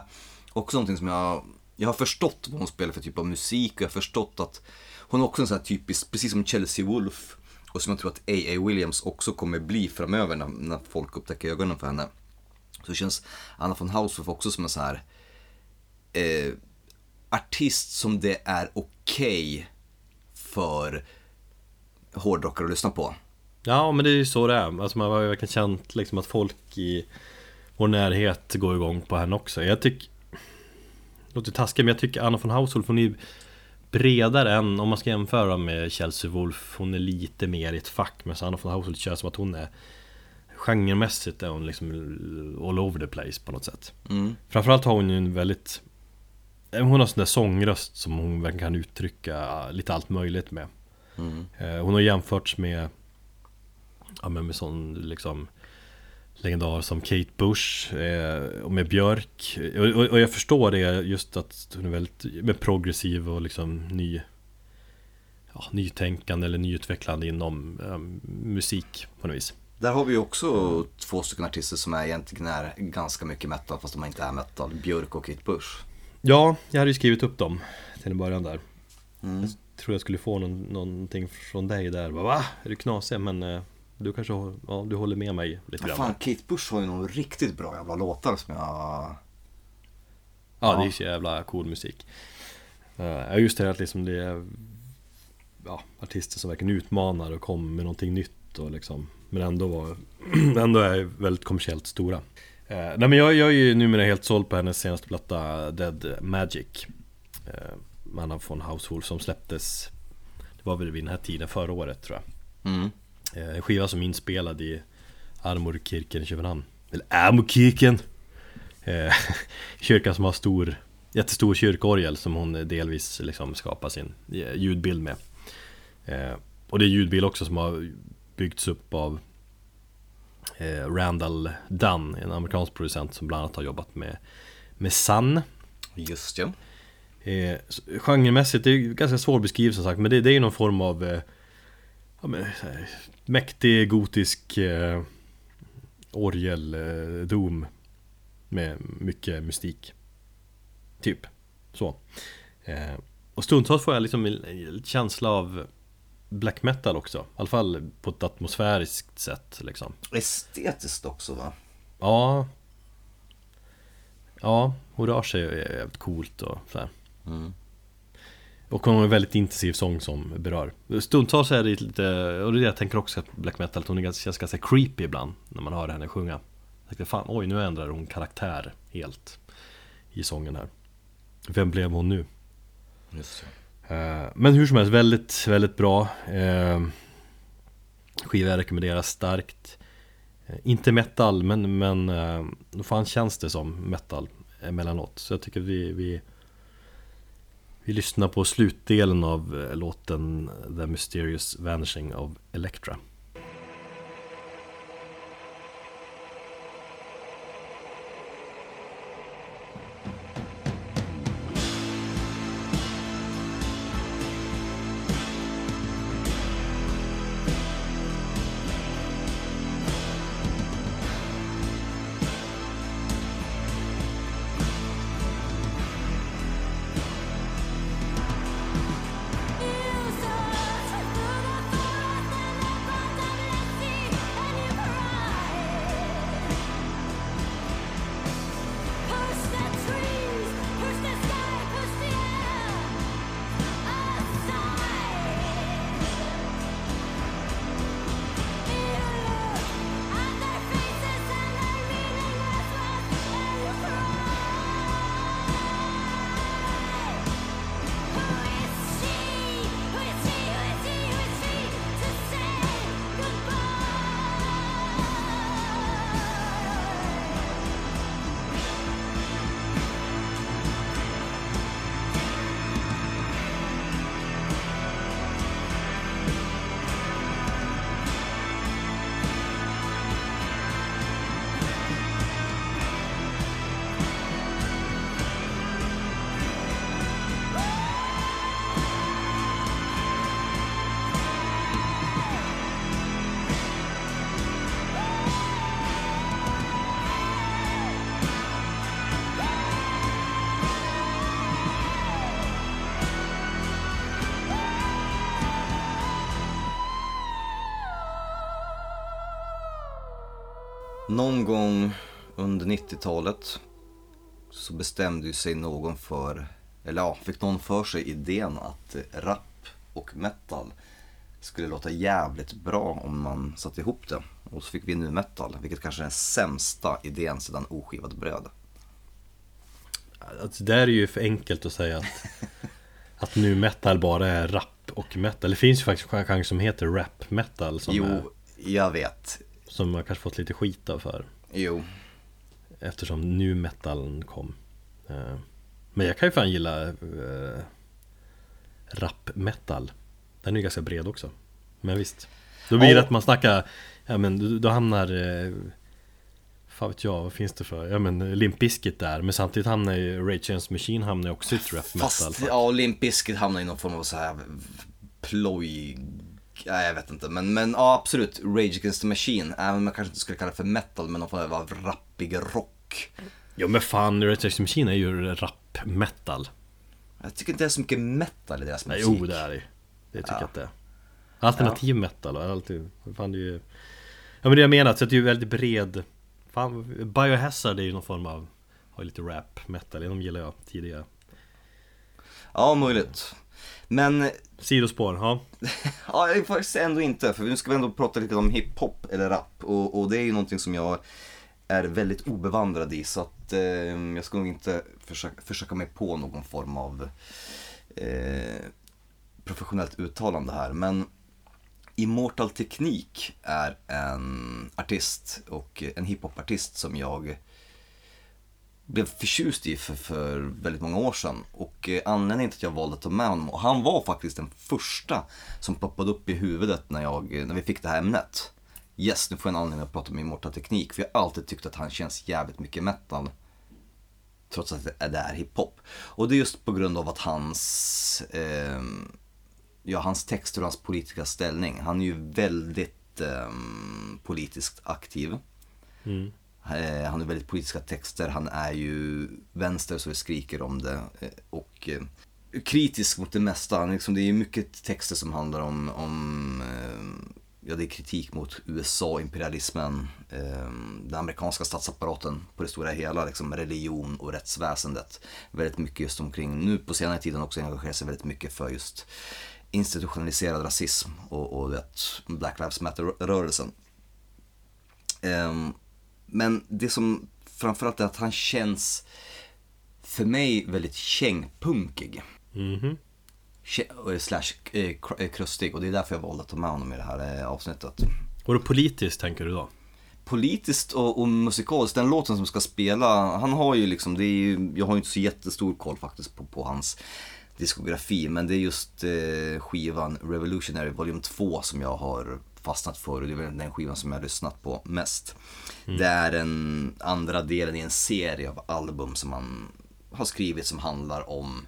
också någonting som jag, jag har förstått vad hon spelar för typ av musik och jag har förstått att hon är också en sån här typisk, precis som Chelsea Wolf och som jag tror att A.A. Williams också kommer bli framöver när, när folk upptäcker ögonen för henne. Så känns Anna von Haushoff också som en sån här eh, artist som det är okej för hårdrockare att lyssna på. Ja men det är ju så det är, alltså man har ju verkligen känt liksom att folk i vår närhet går igång på henne också. Jag tycker Låter taskigt men jag tycker Anna von Haushoff hon är bredare än om man ska jämföra med Chelsea Wolf Hon är lite mer i ett fack. Men Anna von Haushoff känns som att hon är Genremässigt är hon liksom all over the place på något sätt Mm. Framförallt har hon ju en väldigt Hon har sån där sångröst som hon verkligen kan uttrycka lite allt möjligt med Mm. Eh, Hon har jämförts med Ja men med sån liksom Legendar som Kate Bush eh, och med Björk och, och, och jag förstår det just att hon är väldigt med progressiv och liksom ny ja, Nytänkande eller nyutvecklande inom eh, musik på något vis Där har vi ju också två stycken artister som är egentligen är ganska mycket metal fast de inte är metal. Björk och Kate Bush. Ja, jag hade ju skrivit upp dem till en början där Mm. Jag tror jag skulle få någon, någonting från dig där Bara, Va? Är du knasig? Men eh, du kanske ja, du håller med mig lite Ja, grann fan, Kate Bush har ju några riktigt bra jävla låtar som jag... Ja, det är så jävla cool musik. Ja, just det att liksom det är ja, artister som verkligen utmanar och kommer med någonting nytt och liksom Men ändå, var, [CLEARS THROAT] ändå är väldigt kommersiellt stora. Eh, nej men jag, jag är ju numera helt såld på hennes senaste platta Dead Magic. Eh, Anna von Haushof som släpptes Det var väl vid den här tiden förra året tror jag. Mm. Eh, En skiva som är inspelad i Armorkirken i Köpenhamn Eller Armorkirken eh, [LAUGHS] Kyrkan som har stor Jättestor kyrkorgel som hon delvis liksom skapar sin eh, ljudbild med eh, Och det är ljudbild också som har byggts upp av eh, Randall Dunn En amerikansk producent som bland annat har jobbat med Med Sun Just ja. Eh, genremässigt, det är ganska svårbeskrivet som sagt, men det, det är ju någon form av eh, ja, men, här, mäktig gotisk eh, orgel, eh, med mycket mystik. Typ, så. Eh, och stundtals får jag liksom en en känsla av black metal också. I alla fall på ett atmosfäriskt sätt liksom. Estetiskt också va? Ja Ja, Horace är är jävligt coolt och så här. Mm. Och hon har en väldigt intensiv sång som berör Stundtals är det lite, och det är det jag tänker också att black metal, att hon är ganska, känns ganska creepy ibland När man hör henne sjunga Jag tänkte fan, oj nu ändrar hon karaktär helt I sången här Vem blev hon nu? Just det. Eh, men hur som helst, väldigt, väldigt bra. Eh, skiva jag rekommenderar starkt. Eh, inte metal, men, men då fan känns det som metal emellanåt. Så jag tycker vi, vi Vi lyssnar på slutdelen av låten The Mysterious Vanishing of Electra Någon gång under 90-talet så bestämde ju sig någon för, eller ja, fick någon för sig idén att rap och metal skulle låta jävligt bra om man satte ihop det. Och så fick vi nu metal, vilket kanske är den sämsta idén sedan oskivat bröd. Alltså, det där är ju för enkelt att säga att [LAUGHS] Att nu metal bara är rap och metal Det finns ju faktiskt en genre som heter rap metal som, jo, är, jag vet. Som man kanske fått lite skit av för. Jo, Eftersom nu metallen kom. Eh, Men jag kan ju fan gilla uh, Rap metal. Den är ju ganska bred också. Men visst. Då blir det Ja. att man snackar Ja men då, hamnar uh, Fan vet jag, vad finns det för? Ja men Limp Bizkit där. Men samtidigt hamnar ju Rage Against Machine hamnar också i ett rap metal. Fast ja, Limp Bizkit hamnar i någon form av så här ploj... Ja, jag vet inte, men, men ja, absolut. Rage Against the Machine, även om man kanske inte skulle kalla det för metal, men någon form av rappig rock. Jo men fan, Rage Against the Machine är ju rap metal Jag tycker inte det är så mycket metal i deras Nej, musik. Jo det är det Det tycker Ja. jag att det är Alternativ metal och alltid Fan det är ju Ja men det jag menar, så att det är ju väldigt bred Fan, Biohazard är ju någon form av Har ju lite rap metal, de gillar jag tidigare Ja, möjligt. Men Sidospår, ja. [LAUGHS] Ja, jag faktiskt ändå inte, för nu ska vi ändå prata lite om hiphop eller rap. Och, och det är ju någonting som jag är väldigt obevandrad i så att eh, jag ska nog inte försöka, försöka mig på någon form av eh, professionellt uttalande här. Men Immortal Teknik är en artist och en hiphopartist som jag blev förtjust i för, för väldigt många år sedan. Och eh, anledningen till att jag valde att ta med honom, och han var faktiskt den första som poppade upp i huvudet när, jag, eh, när vi fick det här ämnet. Yes, nu får jag en anledning att prata om Immortal Teknik, för jag har alltid tyckt att han känns jävligt mycket metal. Trots att det är hiphop. Och det är just på grund av att hans, eh, ja, hans texter och hans politiska ställning. Han är ju väldigt eh, politiskt aktiv. Mm. Eh, han har väldigt politiska texter, han är ju vänster så det skriker om det. Eh, och eh, kritisk mot det mesta. Han Liksom, det är mycket texter som handlar om, om ja, det är kritik mot USA, imperialismen, den amerikanska statsapparaten på det stora hela, liksom religion och rättsväsendet. Väldigt mycket just omkring, nu på senare tiden också engagerar sig väldigt mycket för just institutionaliserad rasism och, och vet, Black Lives Matter-rörelsen. Ehm, men det som framförallt är att han känns för mig väldigt kängpunkig. Kä- eh, Slash eh, eh, krustig och det är därför jag valde att ta med honom i det här eh, avsnittet. Och då politiskt tänker du då? Politiskt och, och musikaliskt, den låten som ska spela, han har ju liksom, det är ju, jag har ju inte så jättestor koll faktiskt på, på hans diskografi, men det är just eh, skivan Revolutionary Volume 2 som jag har fastnat för och det är väl den skivan som jag har lyssnat på mest. Det är den andra delen i en serie av album som han har skrivit som handlar om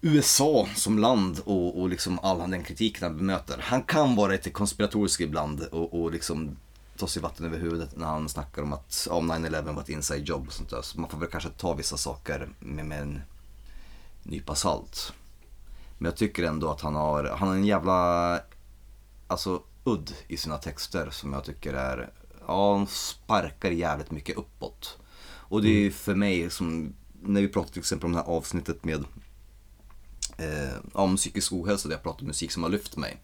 USA som land och, och liksom all den kritiken han bemöter. Han kan vara lite konspiratorisk ibland och, och liksom ta sig vatten över huvudet när han snackar om att ja, 9-11 var ett inside job och sånt där. Så man får väl kanske ta vissa saker med, med en nypa salt. Men jag tycker ändå att han har, han har en jävla, alltså udd i sina texter som jag tycker är, ja, han sparkar jävligt mycket uppåt. Och det är ju för mig som, när vi pratar till exempel om det här avsnittet med eh, om psykisk ohälsa där jag pratar om musik som har lyft mig.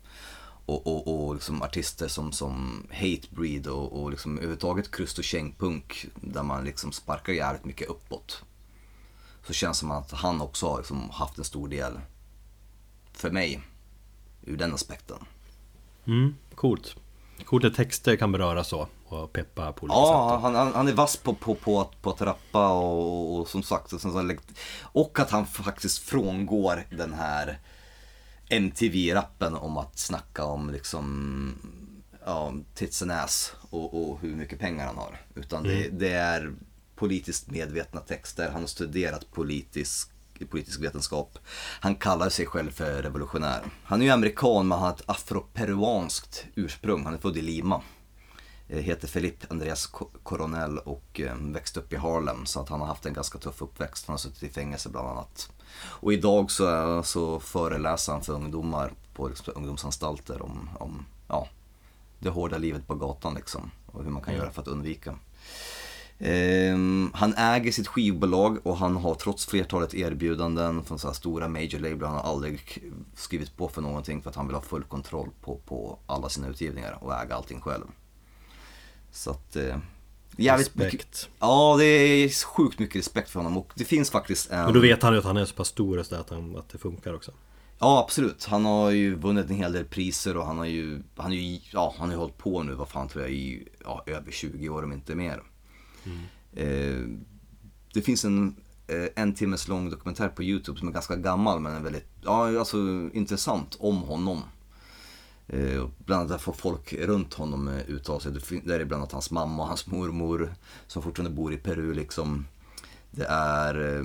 Och, och, och liksom artister som, som Hatebreed och, och liksom överhuvudtaget krust och kängpunk där man liksom sparkar jävligt mycket uppåt. Så känns det som att han också har liksom haft en stor del för mig ur den aspekten. Mm, coolt. Coolt att texter kan beröra så och peppa på olika Ja, sätt. han, han, han är vass på, på, på, att, på att rappa och, och som sagt, och, sen och att han faktiskt frångår den här MTV-rappen om att snacka om liksom, ja, tits and ass och, och hur mycket pengar han har. Utan det, det är politiskt medvetna texter, han har studerat politisk politisk vetenskap. Han kallar sig själv för revolutionär. Han är ju amerikan men han har ett afroperuanskt ursprung. Han är född i Lima eh, heter Felipe Andreas Co- Coronel och eh, växte upp i Harlem så att han har haft en ganska tuff uppväxt. Han har suttit i fängelse bland annat. Och idag så, är- så föreläser han för ungdomar på liksom, ungdomsanstalter om, om ja, det hårda livet på gatan liksom och hur man kan göra för att undvika. Ehm, han äger sitt skivbolag och han har trots flertalet erbjudanden från så här stora major label, han har aldrig skrivit på för någonting för att han vill ha full kontroll på, på alla sina utgivningar och äga allting själv. Så att, eh, jävligt mycket, Respekt. Ja, det är sjukt mycket respekt för honom och det finns faktiskt en... Men då vet han ju att han är så pass stor och så att, han, att det funkar också. Ja, absolut. Han har ju vunnit en hel del priser och han har ju, han är ju, ja, han har ju hållit på nu, vad fan tror jag, i ja, över 20 år om inte mer. Eh, det finns en eh, en timmes lång dokumentär på YouTube som är ganska gammal men är väldigt, ja alltså intressant om honom. Eh, bland annat får folk runt honom eh, uttala sig. Där är bland annat hans mamma och hans mormor som fortfarande bor i Peru liksom. Det är eh,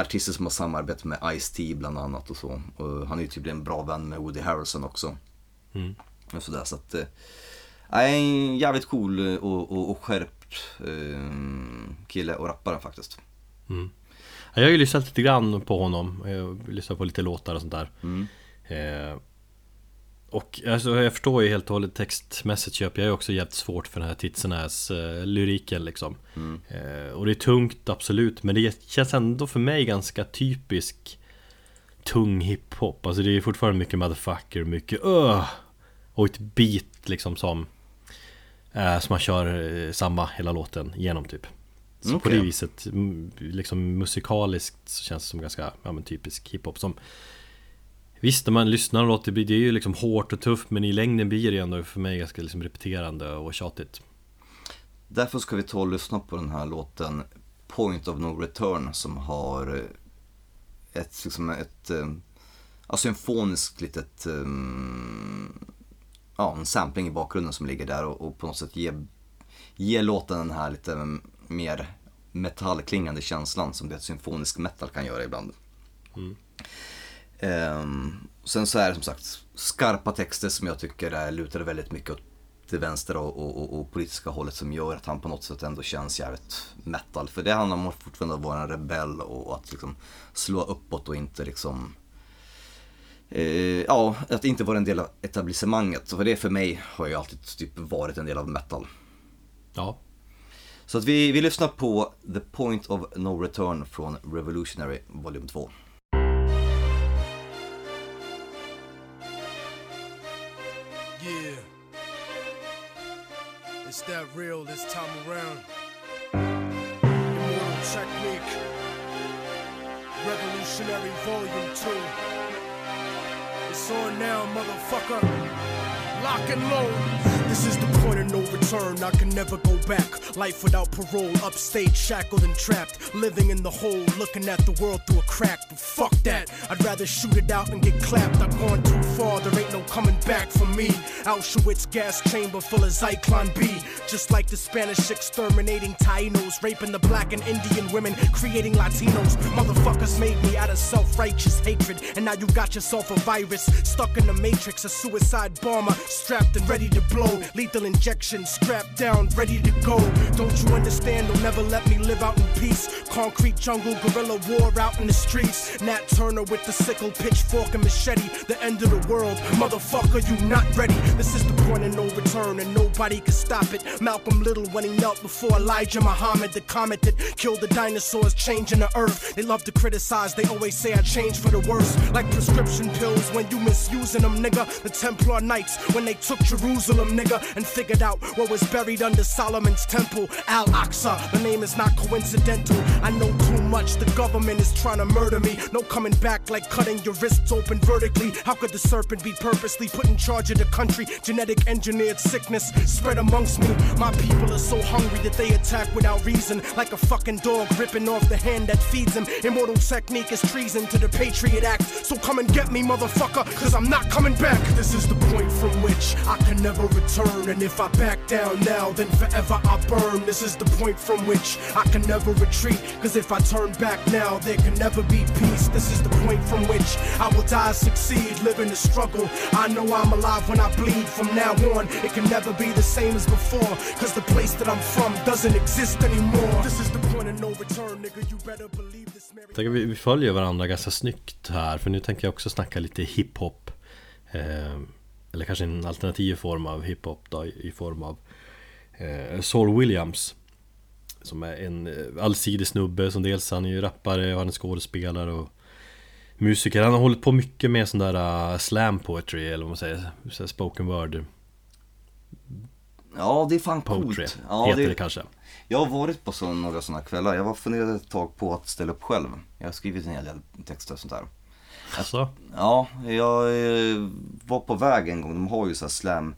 artister som har samarbetat med Ice-T bland annat och så. Och han är ju tydligen en bra vän med Woody Harrelson också. Och sådär, så att, eh, en jävligt cool eh, och, och, och skärpt eh, kille och rappare faktiskt. Ja, Jag har ju lyssnat lite grann på honom, jag lyssnat på lite låtar och sånt där. Eh, Och alltså, jag förstår ju helt och hållet textmässigt köper jag är också jävligt svårt för den här Titsenäs eh, lyriken liksom. Eh, Och det är tungt absolut men det känns ändå för mig ganska typisk Tung hiphop, alltså det är fortfarande mycket motherfucker, mycket öh Och ett beat liksom som eh, Som man kör eh, samma hela låten genom typ så på Okej. det viset, liksom musikaliskt så känns det som ganska ja, men typisk hiphop som Visst, när man lyssnar och låter, det är ju liksom hårt och tufft men i längden blir det ändå för mig ganska liksom repeterande och tjatigt Därför ska vi ta och lyssna på den här låten Point of No Return som har eh, ett, liksom ett, ja, symfoniskt litet, eh, ja en sampling i bakgrunden som ligger där och, och på något sätt ger, ge låten den här lite mer metallklingande känslan som det symfonisk metal kan göra ibland. Ehm, sen så är det som sagt skarpa texter som jag tycker är, lutar väldigt mycket åt det vänster och, och, och, och politiska hållet som gör att han på något sätt ändå känns jävligt metal. För det handlar om att fortfarande vara en rebell och att liksom slå uppåt och inte liksom eh, Ja, att inte vara en del av etablissemanget. För det för mig har ju alltid typ varit en del av metal. Ja. Så att vi, vi lyssnar på The Point of No Return från Revolutionary Volume 2. Yeah. It's that real this time around. Immortal Technique. Revolutionary Volume 2. It's on now, motherfucker. Lock and load. This is the point of no return. I can never go back. Life without parole, upstate, shackled and trapped. Living in the hole, looking at the world through a crack. But fuck that. I'd rather shoot it out and get clapped. I've gone too far, there ain't no coming back for me. Auschwitz gas chamber full of Zyklon B. Just like the Spanish exterminating Tainos, raping the black and Indian women, creating Latinos. Motherfuckers made me out of self righteous hatred. And now you got yourself a virus stuck in the matrix, a suicide bomber strapped and ready to blow. Lethal injection strapped down, ready to go. Don't you understand? They'll never let me live out in peace. Concrete jungle, guerrilla war out in the streets. Nat Turner with the sickle, pitchfork, and machete. The end of the world, motherfucker, you not ready. This is the point of no return, and nobody can stop it. Malcolm Little when he knelt before Elijah Muhammad, the comet that killed the dinosaurs, changing the earth. They love to criticize, they always say I changed for the worse. Like prescription pills when you misusing them, nigga. The Templar Knights when they took Jerusalem, nigga, and figured out what was buried under Solomon's temple. Al Aqsa, the name is not coincidental. I know too much, the government is trying to murder me. No coming back like cutting your wrists open vertically. How could the serpent be purposely put in charge of the country? Genetic engineered sickness spread amongst me. My people are so hungry that they attack without reason, like a fucking dog ripping off the hand that feeds him. Immortal technique is treason to the Patriot Act. So come and get me, motherfucker, cause I'm not coming back. This is the point from which I can never return. And if I back down now, then forever I burn. This is the point from which I can never retreat. Cause if I turn back now, there can never be peace. This is the point from which I will die, succeed, live in the struggle. I know I'm alive when I bleed. From now on, it can never be the same as before. Cause the place that I'm from doesn't exist anymore. This is the point of no return, nigga. You better believe this, Mary. Tänker vi, vi följer varandra ganska snyggt här för nu tänker jag också snacka lite hiphop eh, eller kanske en alternativ form av hiphop då i form av eh, Saul Williams Som är en eh, allsidig snubbe som dels han är ju rappare och han är skådespelare och musiker Han har hållit på mycket med sån där uh, slam poetry eller vad man säger så Spoken word Ja, det är fan poetry coolt. Ja, heter det, kanske Jag har varit på så, några sådana kvällar. Jag var funderade ett tag på att ställa upp själv. Jag har skrivit en hel del texter och sånt där. Alltså, Ja, jag eh, var på väg en gång. De har ju så slam.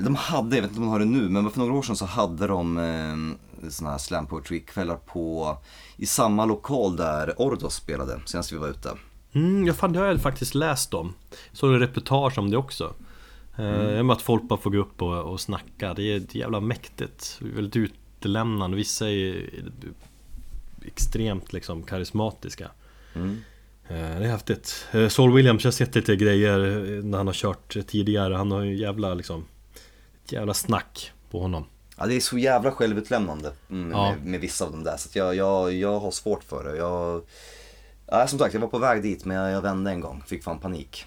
De hade, jag vet inte om de har det nu, men för några år sedan så hade de eh, såna här slam poetry kvällar på, i samma lokal där Ordos spelade senast vi var ute. Mm, ja fan det har jag faktiskt läst om Såg en reportage om det också mm. eh, Att folk bara får gå upp och, och snacka Det är det är jävla mäktigt Väldigt utelämnande Vissa är extremt liksom karismatiska Mm. Eh, Det är häftigt eh, Saul Williams, jag har sett lite grejer eh, när han har kört tidigare Han har ju jävla liksom Ett jävla snack på honom Ja, det är så jävla självutlämnande mm, Ja. med, med vissa av dem där. Så jag, jag, jag har svårt för det. Jag, ja, som sagt, jag var på väg dit men jag, jag vände en gång. Fick fan panik.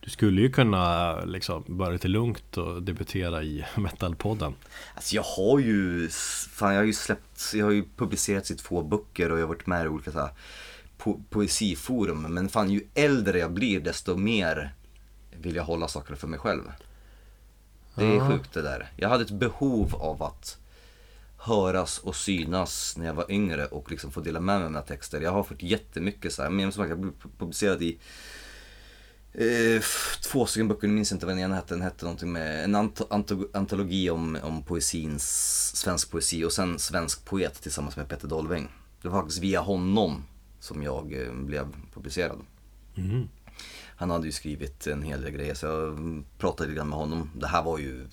Du skulle ju kunna liksom börja lite lugnt och debutera i [LAUGHS] Metalpodden Alltså jag har ju, fan jag har ju släppt, jag har ju publicerat i två böcker och jag har varit med i olika så här, po poesiforum. Men fan ju äldre jag blir desto mer vill jag hålla saker för mig själv. Det är Ja. sjukt det där. Jag hade ett behov av att höras och synas när jag var yngre och liksom få dela med mig av mina texter. Jag har fått jättemycket så här, men som sagt jag blev publicerad i Eh, två stycken böcker, nu minns inte vad den ena hette. Den hette någonting med en ant- anto- antologi om, om poesins, svensk poesi och sen svensk poet tillsammans med Peter Dolving. Det var faktiskt via honom som jag eh, blev publicerad. Han hade ju skrivit en hel del grejer så jag mm, pratade lite grann med honom. Det här var ju,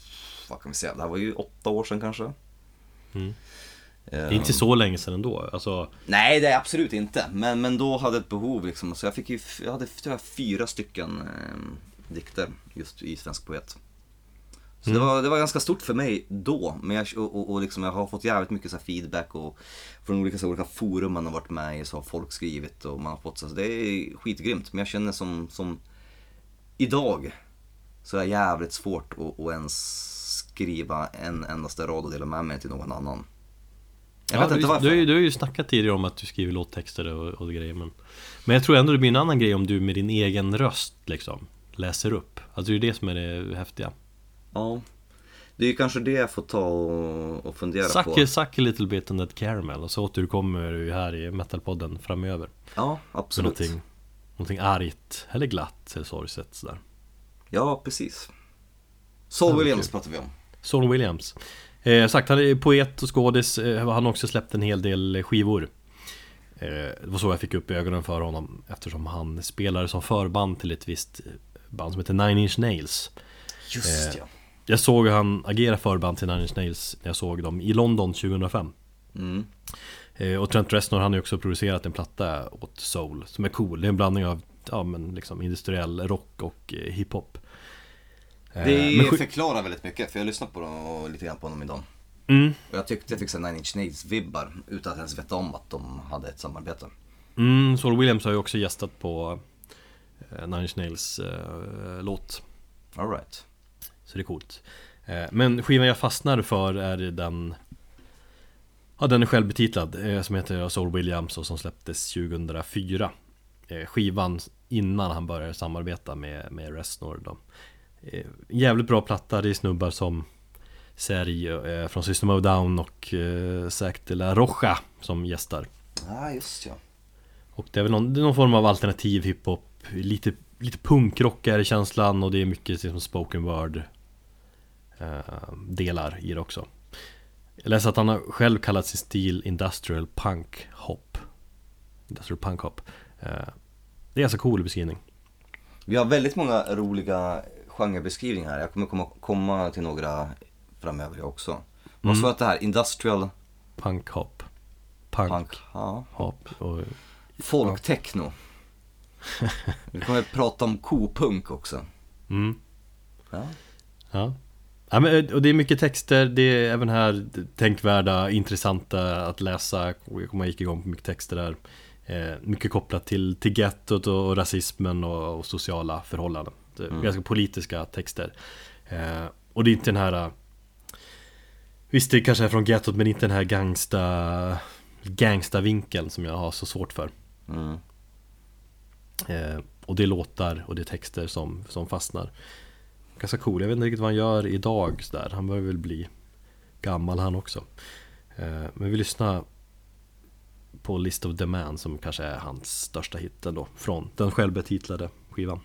vad kan vi säga, det här var ju åtta år sedan kanske. Det är inte så länge sedan ändå. Alltså, Nej, det är absolut inte. Men, men då hade jag ett behov liksom. Så jag fick ju, jag hade tror jag, fyra stycken eh, dikter just i Svensk Poet. Så det, var, det var ganska stort för mig då. Men jag, och, och, och liksom, jag har fått jävligt mycket så feedback och från olika, så, olika forum man har varit med i så har folk skrivit och man har fått så, så det är skitgrymt. Men jag känner som, som idag så är det jävligt svårt att, att ens skriva en endaste rad och dela med mig till någon annan. Jag ja, vet inte du, varför. du, du har ju snackat tidigare om att du skriver låttexter och, och grejer men, men jag tror ändå det blir en annan grej om du med din egen röst liksom läser upp. Alltså det är ju det som är det häftiga. Ja. Det är ju kanske det jag får ta och, och fundera Suck, på. suck a little bit on that caramel och så återkommer du här i metalpodden framöver. Ja, Med absolut. någonting, någonting argt eller glatt eller sorgset sådär. Ja, precis. Saul Ja, Williams pratar vi om. Saul Williams. Eh, sagt, han är poet och skådis. Eh, han har också släppt en hel del skivor. Eh, det var så jag fick upp ögonen för honom eftersom han spelade som förband till ett visst band som heter Nine Inch Nails. Just Eh, ja. Jag såg han agera förband till Nine Inch Nails när jag såg dem i London 2005. Mm. Eh, och Trent Reznor han har ju också producerat en platta åt Soul som är cool. Det är en blandning av ja, men liksom industriell rock och eh, hiphop. Eh, Det men förklarar väldigt mycket, för jag lyssnade på dem och lite grann på honom idag. mm, Och jag tyckte jag fick Nine Inch Nails-vibbar utan att ens veta om att de hade ett samarbete. Mm, Saul Williams har ju också gästat på Nine Inch Nails eh, låt All right. Så det är coolt eh, Men skivan jag fastnar för är den Ja den är självbetitlad eh, Som heter Saul Williams och som släpptes 2004 eh, Skivan innan han började samarbeta med, med Reznor då. Jävligt bra platta, det är snubbar som Sergio eh, från System of Down och Zac de la Rocha som gästar Ja, ah, just ja. och det är väl någon, är någon form av alternativ hiphop Lite, lite punkrock är det känslan och det är mycket liksom spoken word Delar i det också Jag läste att han har själv kallat sin stil Industrial Punk Hop Industrial Punk Hop eh, Det är ganska cool beskrivning Vi har väldigt många roliga genrebeskrivningar här. Jag kommer komma, komma till några framöver jag också. Vad sa att det här? Industrial Punk Hop Punk, punk? Ja. Hop och, Folktechno. [LAUGHS] Vi kommer att prata om kopunk också. mm, Ja. Ja. Ja, men, och det är mycket texter, det är även här tänkvärda, intressanta att läsa. Kommer gick igång på mycket texter där. Eh, mycket kopplat till, till gettot och, och rasismen och, och sociala förhållanden. Är Ganska politiska texter. Eh, och det är inte den här... eh, Visst, det kanske är från gettot, men inte den här gangsta... Gangsta-vinkeln som jag har så svårt för. Mm. Eh, och det är låtar och det är texter som, som fastnar Ganska cool, jag vet inte riktigt vad han gör idag sådär. Han börjar väl bli gammal han också. Eh, men vi lyssnar på List of Demand som kanske är hans största hit ändå. Från den självbetitlade skivan.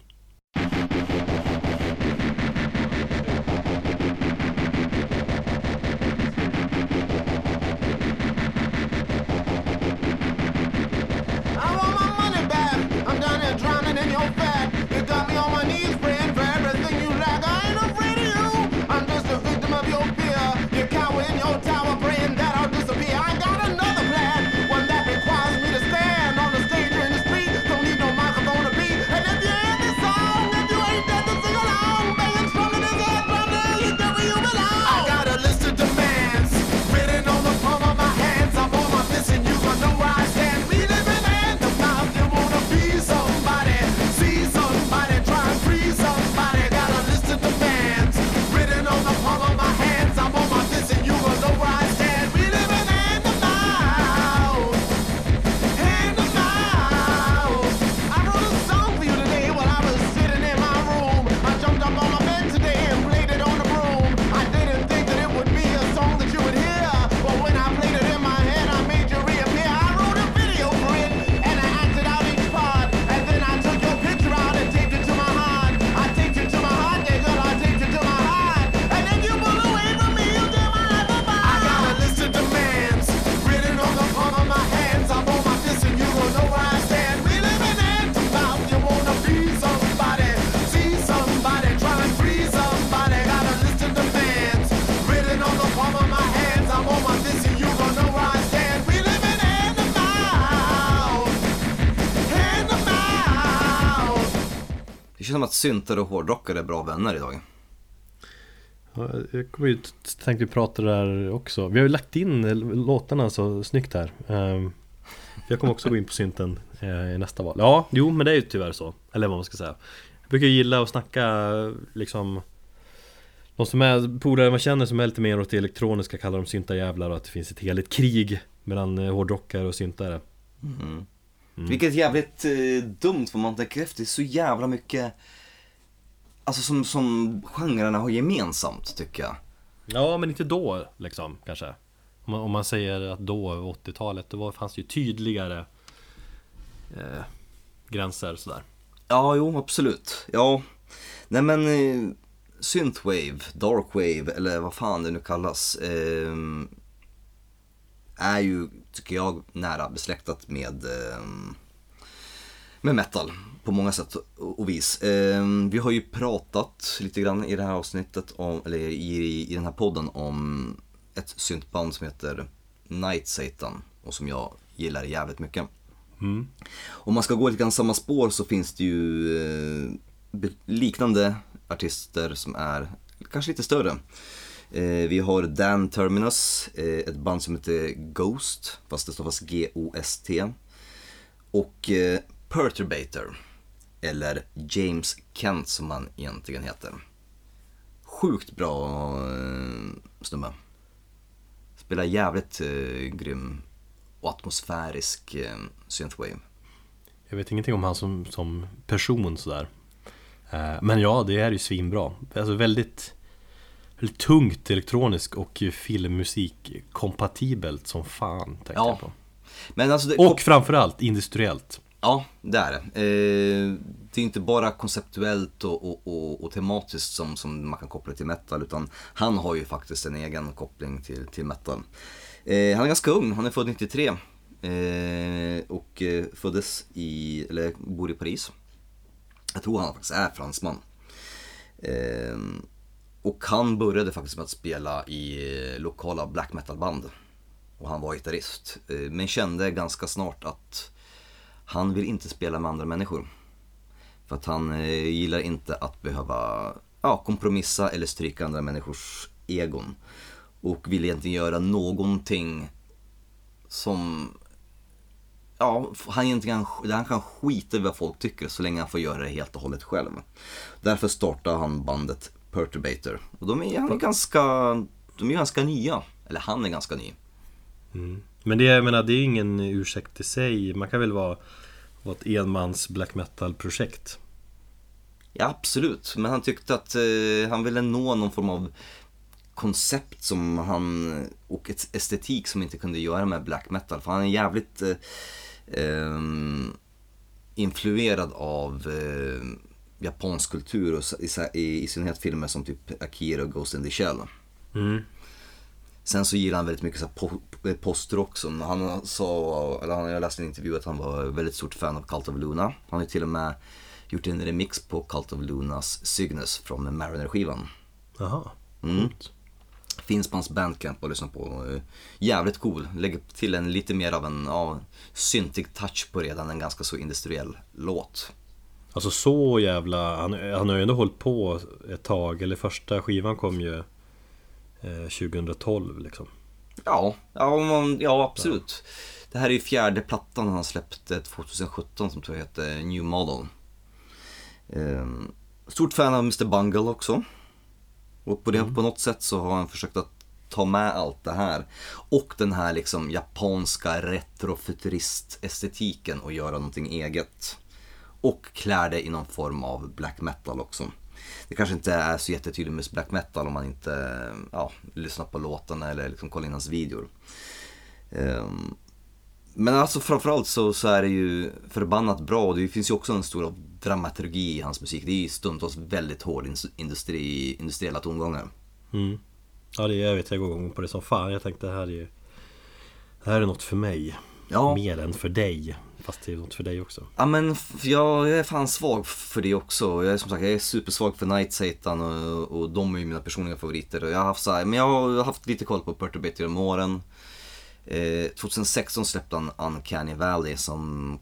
Syntare och hårdrockare är bra vänner idag. Ja, Jag kommer ju tänkte vi prata där också. Vi har ju lagt in låtarna så snyggt här. Ehm, Jag kommer också gå in på synten eh, i nästa val. Ja, jo men det är ju tyvärr så. Eller vad man ska säga. Jag brukar gilla att snacka liksom De som är polare man känner som är lite mer åt det elektroniska kallar de syntarjävlar och att det finns ett heligt krig mellan eh, hårdrockare och syntare. Mm. Vilket är jävligt eh, dumt för man tänker efter. Det är så jävla mycket Alltså som, som genrerna har gemensamt tycker jag. Ja, men inte då liksom kanske. Om man, om man säger att då, 80-talet, då var, fanns det ju tydligare eh, gränser sådär. Ja, jo absolut. Ja. Nej men eh, Synthwave, Darkwave eller vad fan det nu kallas. Eh, är ju, tycker jag, nära besläktat med, eh, med metal på många sätt och vis. Eh, vi har ju pratat lite grann i det här avsnittet, om, eller i, i den här podden om ett syntband som heter Night Satan och som jag gillar jävligt mycket. Om man ska gå lite grann samma spår så finns det ju eh, liknande artister som är kanske lite större. Eh, vi har Dan Terminus, eh, ett band som heter Ghost, fast det stavas G-O-S-T. Och Perturbator, eller James Kent som han egentligen heter. Sjukt bra eh, snubbe. Spelar jävligt eh, grym och atmosfärisk eh, synthwave. Jag vet ingenting om han som, som person sådär. Eh, men ja, det är ju svinbra. Alltså väldigt, väldigt tungt elektroniskt och filmmusik kompatibelt som fan tänkte Ja. jag på. Men alltså det, Och framförallt industriellt. Ja, det är det. Eh, det är inte bara konceptuellt och, och, och, och tematiskt som, som man kan koppla till metal, utan han har ju faktiskt en egen koppling till, till metal. Eh, han är ganska ung, han är född 93 eh, och eh, föddes i, eller bor i Paris. Jag tror han faktiskt är fransman. Eh, och han började faktiskt med att spela i lokala black metal-band. Och han var gitarrist. Eh, men kände ganska snart att han vill inte spela med andra människor. För att han eh, gillar inte att behöva ja, kompromissa eller stryka andra människors egon. Och vill egentligen göra någonting som Ja, han, egentligen, han kan skita i vad folk tycker så länge han får göra det helt och hållet själv. Därför startar han bandet Perturbator. Och de är, han är ganska, de är ganska nya. Eller han är ganska ny. Men det, jag menar, det är ingen ursäkt i sig. Man kan väl vara, vara ett enmans black metal-projekt. Ja, absolut. Men han tyckte att eh, han ville nå någon form av koncept som han, och ett estetik som inte kunde göra med black metal. För han är jävligt eh, ehm, influerad av eh, japansk kultur och i, i, i synnerhet filmer som typ Akira och Ghost in the Shell. Sen så gillar han väldigt mycket så postrock som han sa, eller han, jag läste en intervju att han var väldigt stort fan av Cult of Luna. Han har ju till och med gjort en remix på Cult of Lunas Cygnus från Mariner-skivan. Jaha. Mm. Finns på hans bandcamp att lyssna på. Jävligt cool. Lägger till en lite mer av en ja, syntig touch på redan en ganska så industriell låt. Alltså så jävla... Han, han har ju ändå hållit på ett tag. Eller första skivan kom ju eh, 2012 liksom. Ja, ja, man, ja absolut. Det här är ju fjärde plattan han släppte 2017 som tror jag heter New Model. Ehm, stort fan av Mr Bungle också. Och på, det, på något sätt så har han försökt att ta med allt det här. Och den här liksom japanska retrofuturist-estetiken och göra någonting eget. Och klär det i någon form av black metal också. Det kanske inte är så jättetydligt med black metal om man inte ja, lyssnar på låtarna eller liksom kollar in hans videor. Ehm, men alltså framförallt så, så är det ju förbannat bra och det finns ju också en stor dramaturgi i hans musik. Det är ju stundtals väldigt hård industri, industriella tongångar. Ja, det, jag vet, jag går igång på det som fan. Jag tänkte det här är ju... Det här är något för mig. Ja. Mer än för dig. Fast det är något för dig också. Ja men jag, är fan svag för det också. Jag är som sagt jag är supersvag för Night Satan och, och de är ju mina personliga favoriter. Och jag har haft så här, men jag har haft lite koll på Perturbator genom åren. Eh, 2016 släppte han Uncanny Valley som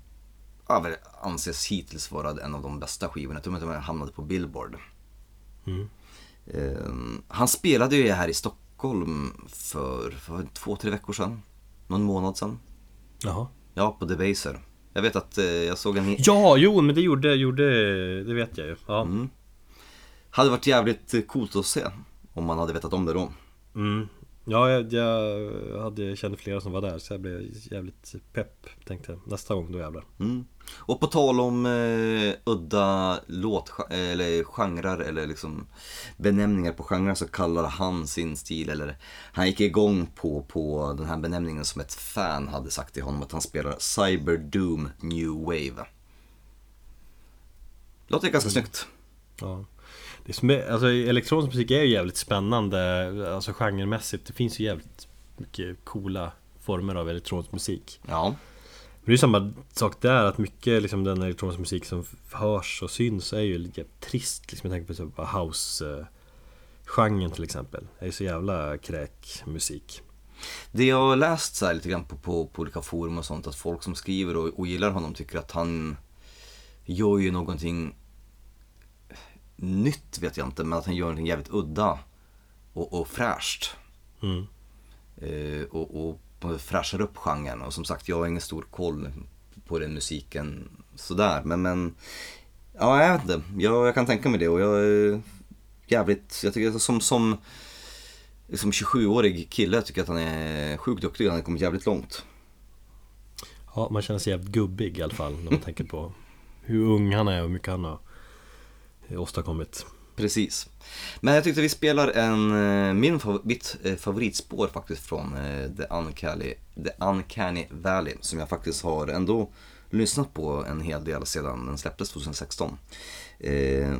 ja, anses hittills vara en av de bästa skivorna. Jag tror att de hamnade på Billboard. Eh, han spelade ju här i Stockholm för, för två, tre veckor sedan. Någon månad sedan. Jaha. Ja, på Debaser. Jag vet att eh, jag såg en... Ja, jo men det gjorde, gjorde det vet jag ju. Ja. Mm. Hade varit jävligt eh, coolt att se. Om man hade vetat om det då. Mm. Ja, jag, jag hade, kände flera som var där så jag blev jävligt pepp Tänkte nästa gång då jävlar Mm. Och på tal om eh, udda låt eller genrer eller liksom benämningar på genrer så kallar han sin stil eller han gick igång på, på den här benämningen som ett fan hade sagt till honom att han spelar Cyber Doom New Wave. Låter ganska snyggt. Ja är, alltså, Elektronisk musik är ju jävligt spännande Alltså genremässigt. Det finns ju jävligt mycket coola former av elektronisk musik. Ja. Men det är ju samma sak där att mycket liksom den elektroniska musik som hörs och syns är ju lite trist liksom, Jag tänker på house genren till exempel. Det är ju så jävla kräkmusik Det jag har läst så här lite grann på, på, på olika forum och sånt att folk som skriver och, och gillar honom tycker att han gör ju någonting nytt vet jag inte men att han gör någonting jävligt udda och, och fräscht. Mm. Eh, och, och fräschar upp genren och som sagt jag har ingen stor koll på den musiken sådär men, men ja jag vet inte, jag, jag kan tänka mig det och jag är jävligt, jag tycker som, som som 27-årig kille tycker jag att han är sjukt duktig, han har kommit jävligt långt. Ja, man känner sig jävligt gubbig i alla fall när man tänker på [LAUGHS] hur ung han är och hur mycket han har Eh, åstadkommit. Precis. Men jag tyckte vi spelar en, eh, min favor, mitt eh, favoritspår faktiskt från The Uncanny, The Uncanny Valley som jag faktiskt har ändå lyssnat på en hel del sedan den släpptes 2016.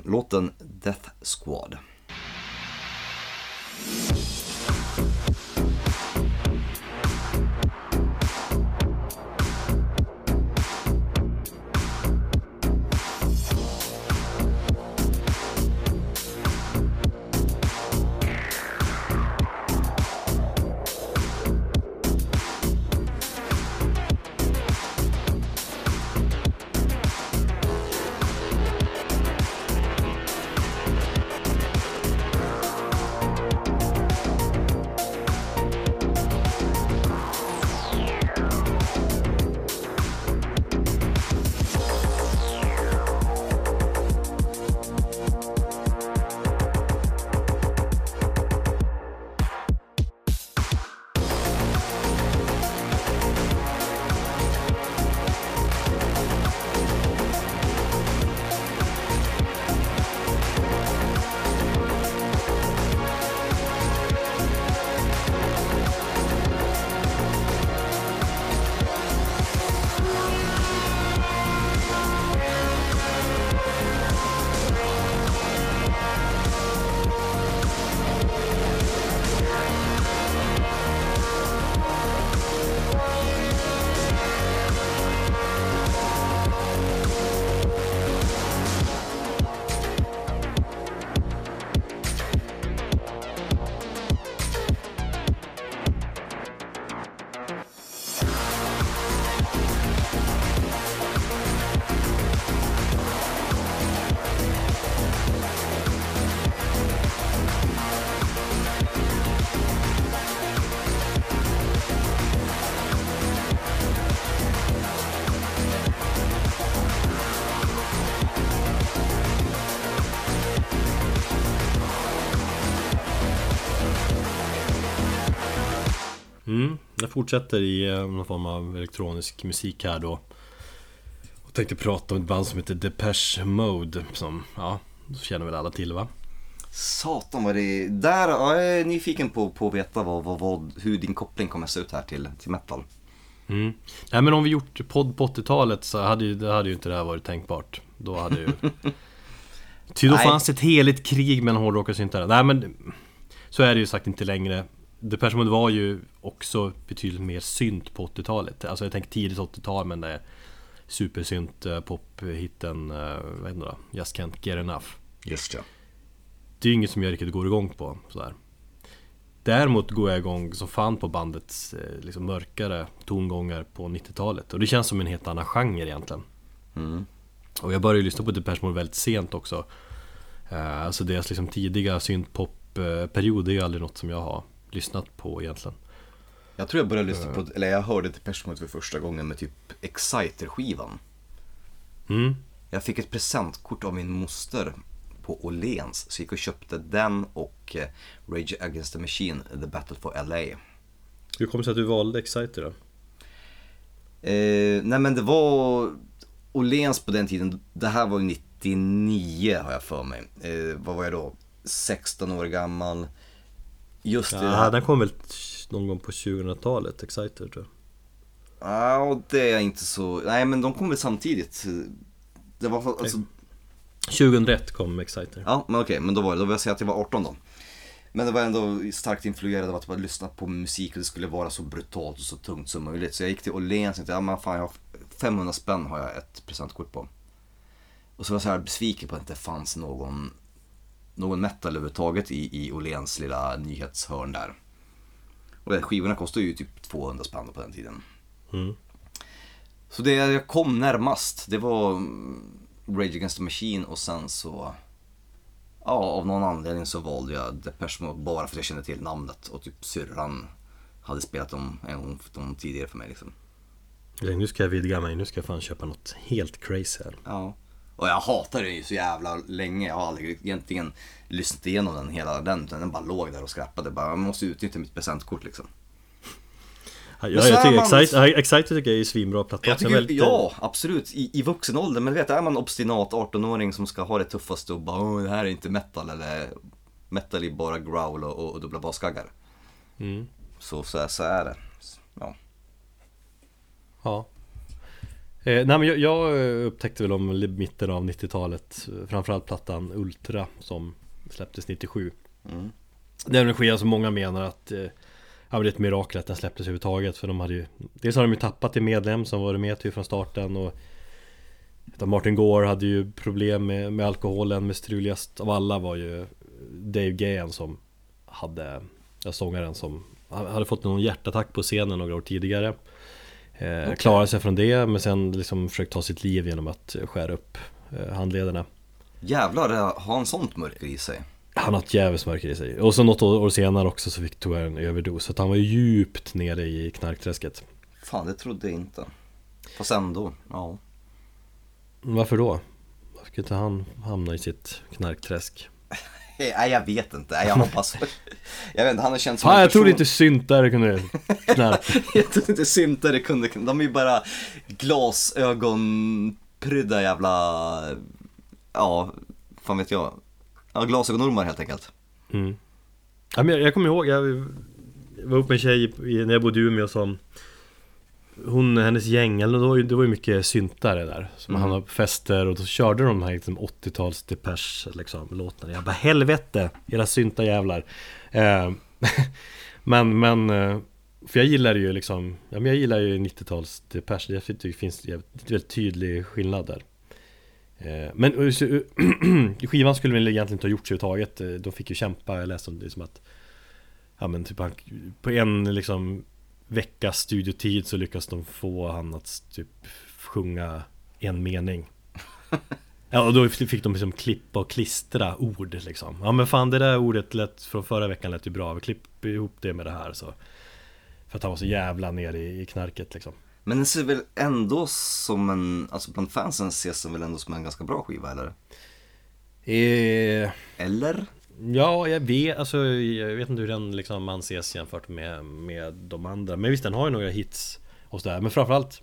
Låten Death Squad. Fortsätter i eh, någon form av elektronisk musik här då Och tänkte prata om ett band som heter Depeche Mode Som, ja, så känner väl alla till va? Satan vad det är, där, ja, jag är nyfiken på, på att veta vad, vad, vad, hur din koppling kommer se ut här till, till metal. Mm. Nej men om vi gjort podd på 80-talet så hade ju, hade ju inte det här varit tänkbart Då hade ju [LAUGHS] Ty då Nej. fanns ett heligt krig mellan hårdrock och syntare Nej men Så är det ju sagt inte längre Depeche Mode var ju också betydligt mer synt på 80-talet Alltså jag tänker tidigt 80-tal men det är Supersynt eh, pophitten, eh, vad heter det då? Just Can't Get Enough. Just ja. Det är ju inget som jag riktigt går igång på sådär. Däremot går jag igång som fan på bandets eh, liksom mörkare tongångar på 90-talet Och det känns som en helt annan genre egentligen. Och jag började ju lyssna på Depeche Mode väldigt sent också. Alltså deras liksom tidiga syntpop-period är ju aldrig något som jag har lyssnat på egentligen Jag tror jag började lyssna på, eller jag hörde Depeche Mode för första gången med typ Exciter-skivan. mm. Jag fick ett presentkort av min moster på Åhléns, så jag gick och köpte den och eh, Rage Against the Machine, The Battle for LA. Hur kom det sig att du valde Exciter då? Eh, nej men det var Åhléns på den tiden, det här var ju 99 har jag för mig. Eh, vad var jag då? 16 år gammal. Just det, det Ja, här. den kom väl någon gång på 2000-talet, Exciter tror jag Ja, och det är inte så, nej men de kom väl samtidigt. Det var alltså, 2001 kom Exciter ja men okej, men då var det, då vill jag säga att jag var 18 då. Men det var ändå starkt influerad av att man lyssnade på musik och det skulle vara så brutalt och så tungt som möjligt. Så jag gick till Åhléns och tänkte, ja men fan jag har 500 spänn har jag ett presentkort på. Och så var jag så här besviken på att det inte fanns någon, någon metal överhuvudtaget i, i Åhléns lilla nyhetshörn där. Och skivorna kostade ju typ 200 spänn på den tiden. Mm. Så det jag kom närmast, det var mm, Rage Against the Machine och sen så Ja, av någon anledning så valde jag Depeche Mode bara för att jag kände till namnet och typ syrran hade spelat dem en gång dem tidigare för mig liksom. Nu ska jag vidga mig, nu ska jag fan köpa något helt crazy här Ja. Och jag hatade den ju så jävla länge. Jag har aldrig egentligen lyssnat igenom den hela den. utan Den bara låg där och skrappade. Bara, jag måste utnyttja mitt presentkort liksom. Ja, jag tycker man- Exciter tycker jag är svinbra platta Jag tycker, Väldigt- ja, absolut. I, I vuxen ålder. Men du vet, är man obstinat 18-åring som ska ha det tuffaste och bara Åh, det här är inte metal eller metal är bara growl och, och, och dubbla baskaggar. Mm. Så, så, så är det. Ja. Ja. Eh, nej men jag, jag upptäckte väl om mitten av 90-talet eh, Framförallt plattan Ultra som släpptes 97 Mm. Det är en skiva som många menar att eh, Ja det är ett mirakel att den släpptes överhuvudtaget för de hade ju Dels har de ju tappat en medlem som varit med till från starten och Martin Gore hade ju problem med, med alkoholen med struligast av alla var ju Dave Gahan som hade ja, Sångaren som hade fått någon hjärtattack på scenen några år tidigare eh, Klarade sig från det men sen liksom försökt ta sitt liv genom att eh, skära upp eh, handlederna Jävlar, har han sånt mörker i sig? han har ett jävligt mörker i sig. Och så något år senare också så fick han en överdos. Så att han var ju djupt nere i knarkträsket. Fan, det trodde jag inte. Fast ändå, ja. Varför då? Varför skulle inte han hamna i sitt knarkträsk? [LAUGHS] Nej, jag vet inte. Jag hoppas. [LAUGHS] jag vet inte, han har känt som Fan en jag trodde inte syntare kunde [LAUGHS] jag trodde inte syntare kunde, de är ju bara glasögonprydda jävla, ja, fan vet jag. Ja, glasögonormar helt enkelt. Mm. Ja, men jag, jag kommer ihåg, jag var uppe med en tjej i, när jag bodde i Umeå som Hon, hennes gäng, eller det var ju, det var ju mycket syntare där. Som Mm. hamnade på fester och då körde de här liksom, 80-tals Depeche liksom, låtarna. Jag bara helvete, era syntarjävlar eh, [LAUGHS] Men, men eh, För jag gillar ju liksom Ja men jag gillar ju 90-tals Depeche. Jag tycker det finns en väldigt tydlig skillnad där. Eh, Men [CLEARS THROAT] skivan skulle väl egentligen inte ha gjorts överhuvudtaget. Eh, De fick ju kämpa, jag läste om det som att Ja men typ han, på en liksom veckas studiotid så lyckas de få han att typ sjunga en mening. [LAUGHS] Ja och då fick de liksom klippa och klistra ord liksom. Ja men fan det där ordet lät, från förra veckan lät ju bra, vi klipper ihop det med det här så. För att han var så jävla nere i, i knarket liksom. Men den ser väl ändå som en, alltså bland fansen ses den väl ändå som en ganska bra skiva eller? eh, Eller? Ja, jag vet, alltså, jag vet inte hur den liksom anses jämfört med, med de andra. Men visst, den har ju några hits och sådär. Men framförallt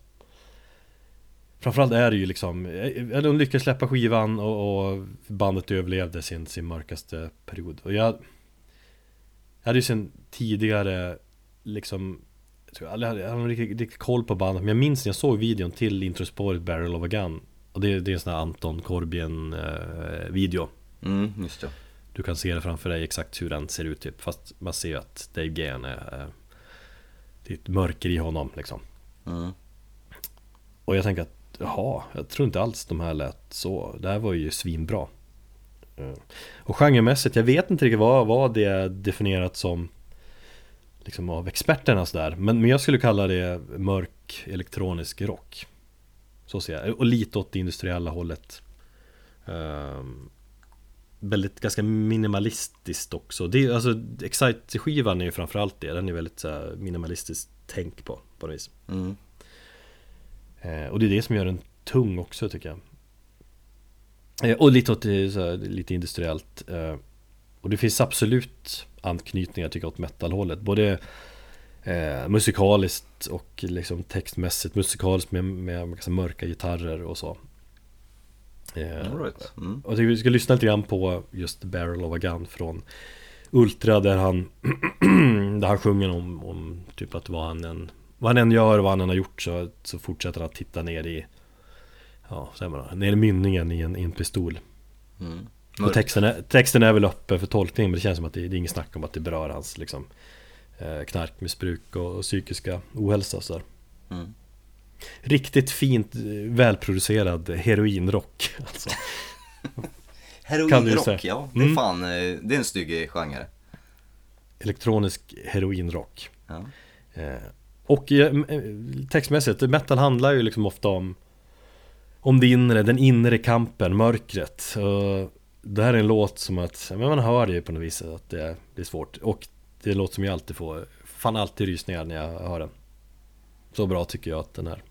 Framförallt är det ju liksom eh, De lyckades släppa skivan och, och bandet överlevde sin, sin mörkaste period. Och jag Jag hade ju sen tidigare liksom Jag tror aldrig hade, jag hade riktigt, riktigt koll på bandet. Men jag minns när jag såg videon till introspåret Barrel of a Gun. Och det, det är en sån här Anton Corbijn eh, video. Mm, just det du kan se det framför dig exakt hur den ser ut typ. Fast man ser ju att Dave Gahan är eh, Det är ett mörker i honom liksom. Mm. Och jag tänker att Jaha, jag tror inte alls de här lät så. Det här var ju svinbra. Eh, Och genremässigt, jag vet inte riktigt vad, vad det är definierat som Liksom av experterna sådär. Men, men jag skulle kalla det mörk elektronisk rock. Så ser jag. Och lite åt det industriella hållet. Ehm, Väldigt, ganska minimalistiskt också. Det är, alltså, Excite-skivan är ju framförallt det. Den är väldigt så här, minimalistiskt tänk på, på något vis. Mm. Eh, och det är det som gör den tung också tycker jag. Eh, Och lite åt det, så här, lite industriellt eh, Och det finns absolut anknytningar tycker jag åt metalhållet. Både eh, musikaliskt och liksom textmässigt. Musikaliskt med, med ganska mörka gitarrer och så eh, right. mm. och jag tycker vi ska lyssna lite grann på just Barrel of a Gun från Ultra där han [CLEARS THROAT] Där han sjunger om, om typ att vad han än Vad han än gör, vad han än har gjort så, så fortsätter han att titta ner i Ja, säger man ner i mynningen i en, i en pistol Mm. Och texten är, texten är väl öppen för tolkning men det känns som att det, det är inget snack om att det berör hans liksom eh, Knarkmissbruk och, och psykiska ohälsa och så där. Mm. Riktigt fint, eh, välproducerad heroinrock alltså. [LAUGHS] Heroinrock, ja. Det är Mm. fan, eh, det är en stygg genre. Elektronisk heroinrock Ja. eh, Och textmässigt, metal handlar ju liksom ofta om Om det inre, den inre kampen, mörkret Det här är en låt som att, men man hör ju på något vis att det, det är svårt Och det är en låt som jag alltid får, fan alltid rysningar när jag hör den så bra tycker jag att den är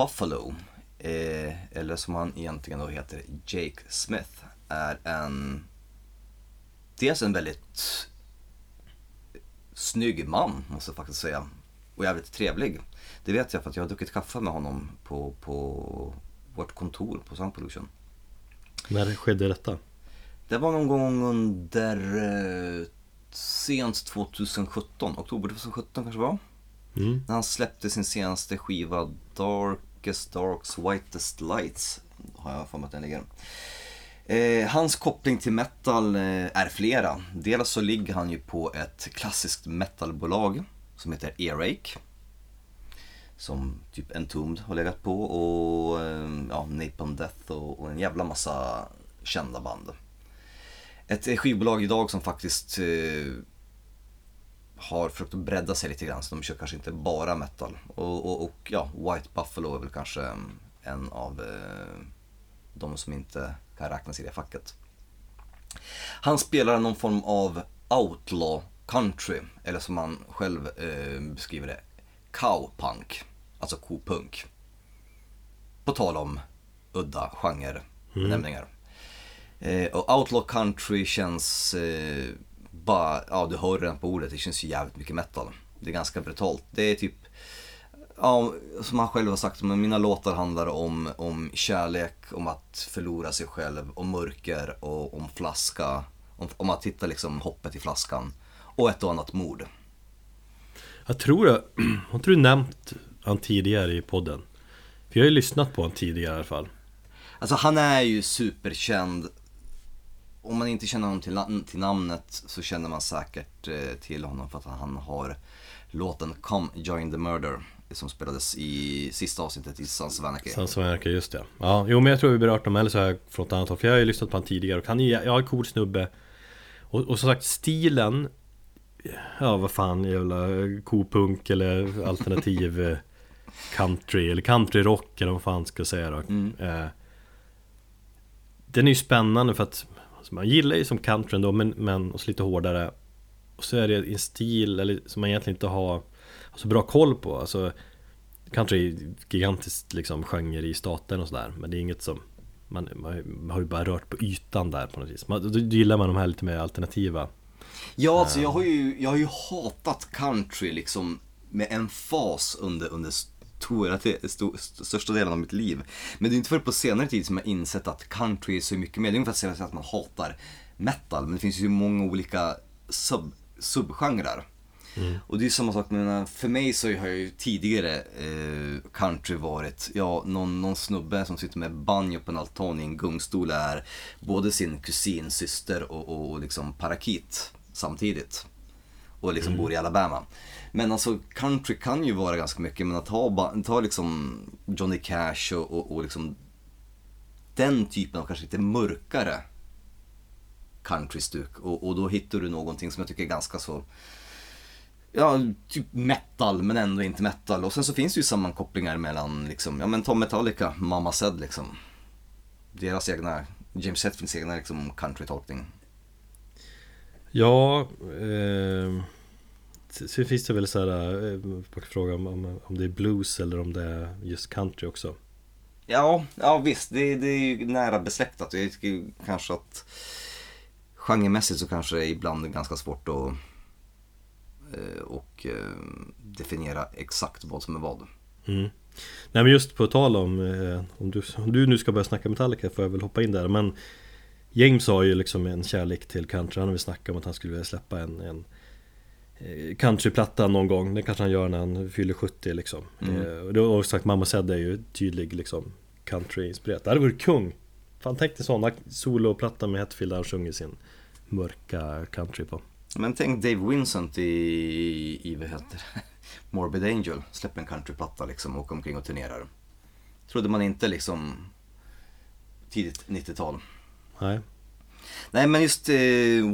Buffalo, eh, eller som han egentligen då heter, Jake Smith, är en... Dels en väldigt snygg man, måste jag faktiskt säga. Och jävligt trevlig. Det vet jag för att jag har druckit kaffe med honom på, på vårt kontor på Sound Pollution. När skedde detta? Det var någon gång under eh, sent 2017, oktober 2017 kanske var. Mm. När han släppte sin senaste skiva Darkest Darks Whitest Lights. Har jag för mig att den ligger. Eh, hans koppling till metal eh, är flera. Dels så ligger han ju på ett klassiskt metalbolag som heter Earache. Som typ Entombed har legat på och eh, ja, Napalm Death och, och en jävla massa kända band. Ett skivbolag idag som faktiskt eh, har försökt att bredda sig lite grann så de kör kanske inte bara metal. Och, och, och ja, White Buffalo är väl kanske mm, en av eh, de som inte kan räknas i det facket. Han spelar någon form av outlaw country, eller som han själv eh, beskriver det, cowpunk, alltså kopunk. På tal om udda genrebenämningar. Eh, och outlaw country känns eh, bara, ja du hör redan på ordet, det känns ju jävligt mycket metal. Det är ganska brutalt. Det är typ, ja som han själv har sagt, men mina låtar handlar om, om kärlek, om att förlora sig själv, om mörker och om flaska. Om, om att hitta liksom hoppet i flaskan. Och ett och annat mord. Jag tror jag, [CLEARS THROAT] har inte du nämnt han tidigare i podden? För jag har ju lyssnat på han tidigare i alla fall Alltså han är ju superkänd. Om man inte känner honom till, na- till namnet så känner man säkert eh, till honom för att han har låten Come Join the Murder som spelades i sista avsnittet i Sons of Anarchy. Sons of Anarchy, just det. Ja, jo men jag tror vi berört dem eller så jag från ett annat håll För jag har ju lyssnat på han tidigare och han är, jag är en cool snubbe. Och, och som sagt stilen Ja vad fan jävla kopunk eller alternativ eh, country eller countryrock eller vad fan ska jag säga då. Eh, Den är ju spännande för att alltså, man gillar ju som country ändå men, men och så lite hårdare. Och så är det en stil eller, som man egentligen inte har så bra koll på. Alltså Country är gigantiskt liksom genre i staten och sådär Men det är inget som man, man har ju bara rört på ytan där på något vis. Man, Då gillar man de här lite mer alternativa. Ja, alltså jag har ju, jag har ju hatat country liksom med en fas under, under stora, st- största delen av mitt liv. Men det är inte förrän på senare tid som jag insett att country är så mycket mer. Det är ungefär som att säga att man hatar metal, men det finns ju många olika sub, subgenrer. Och det är samma sak med, för mig så har ju tidigare eh, country varit, ja, någon, någon snubbe som sitter med banjo på en altan i en gungstol är både sin kusin, syster och, och, och liksom parakit samtidigt. Och liksom bor i Alabama. Men alltså country kan ju vara ganska mycket, men att ha, ta liksom Johnny Cash och, och, och liksom den typen av kanske lite mörkare countrystuk och, och då hittar du någonting som jag tycker är ganska så Ja, typ metal men ändå inte metal. Och sen så finns det ju sammankopplingar mellan liksom, ja men ta Metallica, Mamma Said liksom. Deras egna, James Hetfields egna liksom countrytolkning. Ja, eh, sen finns det väl så här, eh, man kan fråga om, om, om det är blues eller om det är just country också. Ja, ja visst, det, det är ju nära besläktat. Jag tycker kanske att genremässigt så kanske det är ibland ganska svårt att eh, och eh, definiera exakt vad som är vad. Mm. Nej men just på tal om, eh, om, du, om du nu ska börja snacka Metallica får jag väl hoppa in där men James har ju liksom en kärlek till country, han har väl snackat om att han skulle vilja släppa en, en eh, countryplatta någon gång, det kanske han gör när han fyller 70 liksom Mm. eh, Och då har sagt Mamma Said är ju tydlig liksom country-inspirerat, det hade varit kung! Fan tänk dig sådana soloplatta med Hetfield där han sjunger sin mörka country på Men tänk Dave Vincent i, i vad heter? [LAUGHS] Morbid Angel, släpper en countryplatta liksom och åker omkring och turnerar. Trodde man inte liksom tidigt 90-tal. Nej, Nej men just eh,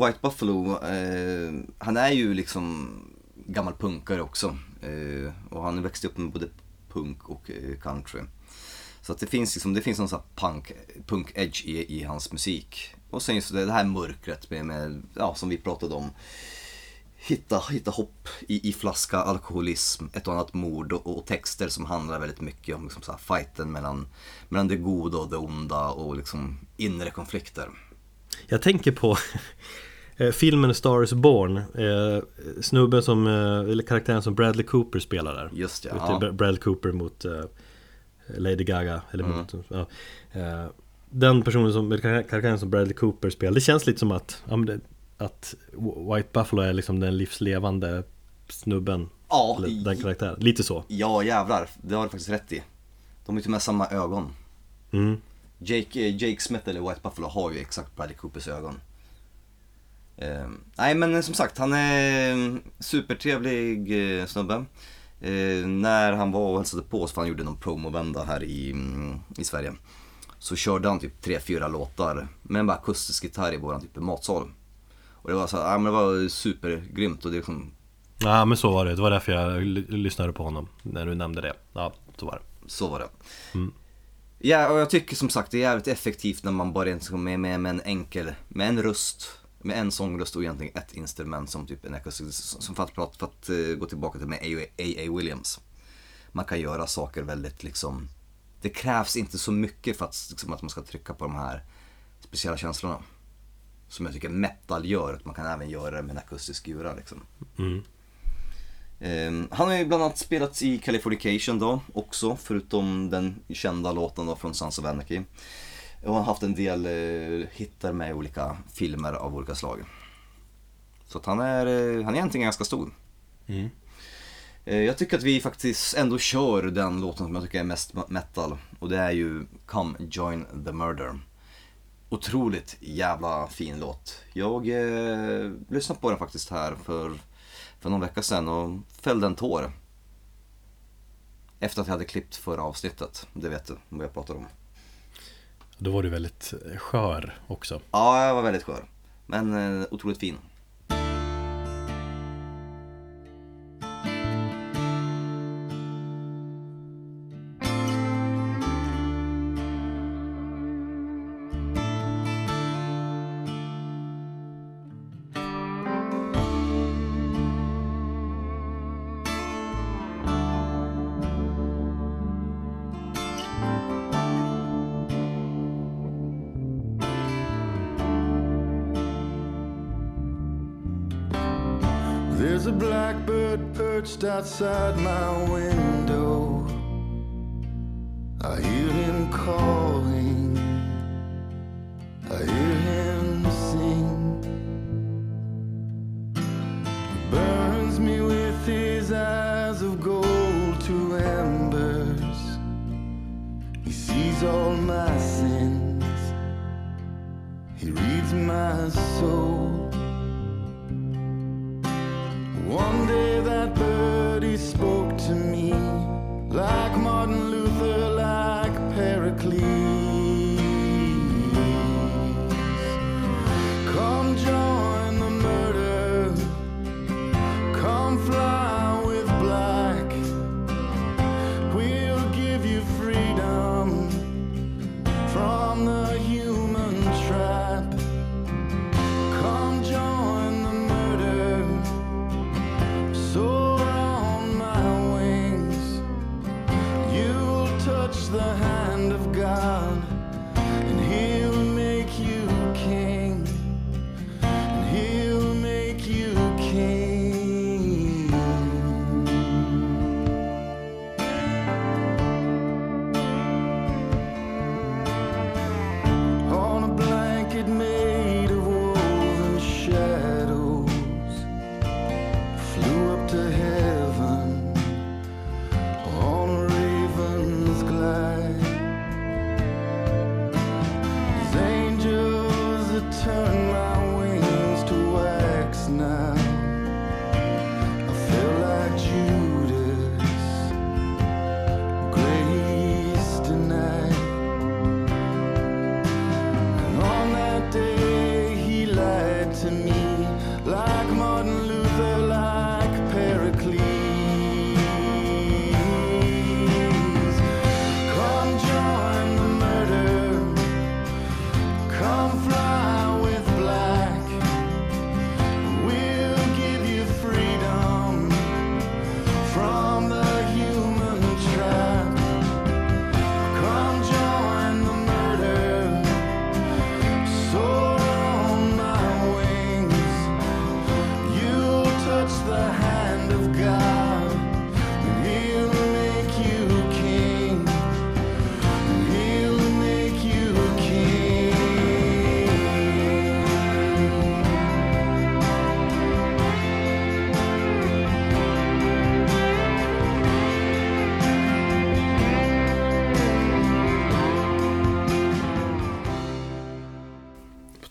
White Buffalo, eh, han är ju liksom gammal punkare också. Eh, och han växte upp med både punk och eh, country. Så att det finns liksom, det finns någon sån här punk, punk-edge i, i hans musik. Och sen just det, det här mörkret med, med, ja som vi pratade om. Hitta, hitta hopp i, i flaska, alkoholism, ett och annat mord och, och texter som handlar väldigt mycket om liksom så här fighten mellan, mellan det goda och det onda och liksom inre konflikter. Jag tänker på [LAUGHS] eh, filmen Star is Born eh, Snubben som, eh, eller karaktären som Bradley Cooper spelar där Just det, Vet ja. Bradley Cooper mot eh, Lady Gaga eller Mm. mot, ja. eh, Den personen som, karaktären som Bradley Cooper spelar Det känns lite som att, att White Buffalo är liksom den livslevande snubben Ja, eller Den karaktären, lite så Ja jävlar, det har du faktiskt rätt i. De har ju till och med samma ögon. mm. Jake, eh, Jake Smith eller White Buffalo har ju exakt Bradley Coopers ögon. Eh, nej men eh, som sagt, han är en supertrevlig eh, snubbe. Eh, när han var och hälsade på oss, för han gjorde någon promovända här i, mm, i Sverige. Så körde han typ tre fyra låtar med en bara akustisk gitarr i våran typ matsal. Och det var så här, ja, men det var supergrymt och det liksom, Ja men så var det, det var därför jag lyssnade på honom När du nämnde det, ja så var det Så var det. Ja, och jag tycker som sagt det är jävligt effektivt när man bara är med, med, med en enkel, med en röst, med en sångröst och egentligen ett instrument som typ en akustisk, som för att, prata, för att uh, gå tillbaka till med A.A. Williams. Man kan göra saker väldigt liksom, det krävs inte så mycket för att, liksom, att man ska trycka på de här speciella känslorna. Som jag tycker metal gör, att man kan även göra det med en akustisk gura liksom. Mm han har ju bland annat spelat i Californication då också, förutom den kända låten då från Sons of Anarchy. Och han har haft en del eh, hittar med olika filmer av olika slag. Så att han är, eh, han är egentligen ganska stor. Eh, jag tycker att vi faktiskt ändå kör den låten som jag tycker är mest metal. Och det är ju Come Join the Murder. Otroligt jävla fin låt. Jag eh, lyssnade på den faktiskt här för, för någon vecka sedan och fällde en tår. Efter att jag hade klippt förra avsnittet. Det vet du vad jag pratar om. Då var du väldigt skör också Ja, jag var väldigt skör. Men eh, otroligt fin. Blackbird perched outside my window. I hear him calling.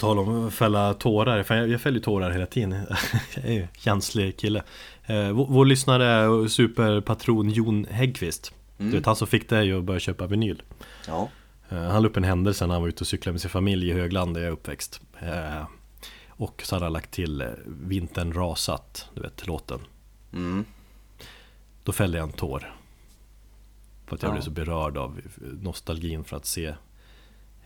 Tal om att fälla tårar, för jag, jag fäller tårar hela tiden. [LAUGHS] Jag är ju känslig kille. Eh, vår, vår lyssnare superpatron Jon Häggqvist Du vet han som fick dig att börja köpa vinyl. Ja. eh, Han la upp en händelse när han var ute och cyklade med sin familj i Högland där jag är uppväxt. Eh, Och så hade han lagt till Vintern rasat, du vet låten. Mm. Då fällde jag en tår. För att jag Ja. blev så berörd av nostalgin för att se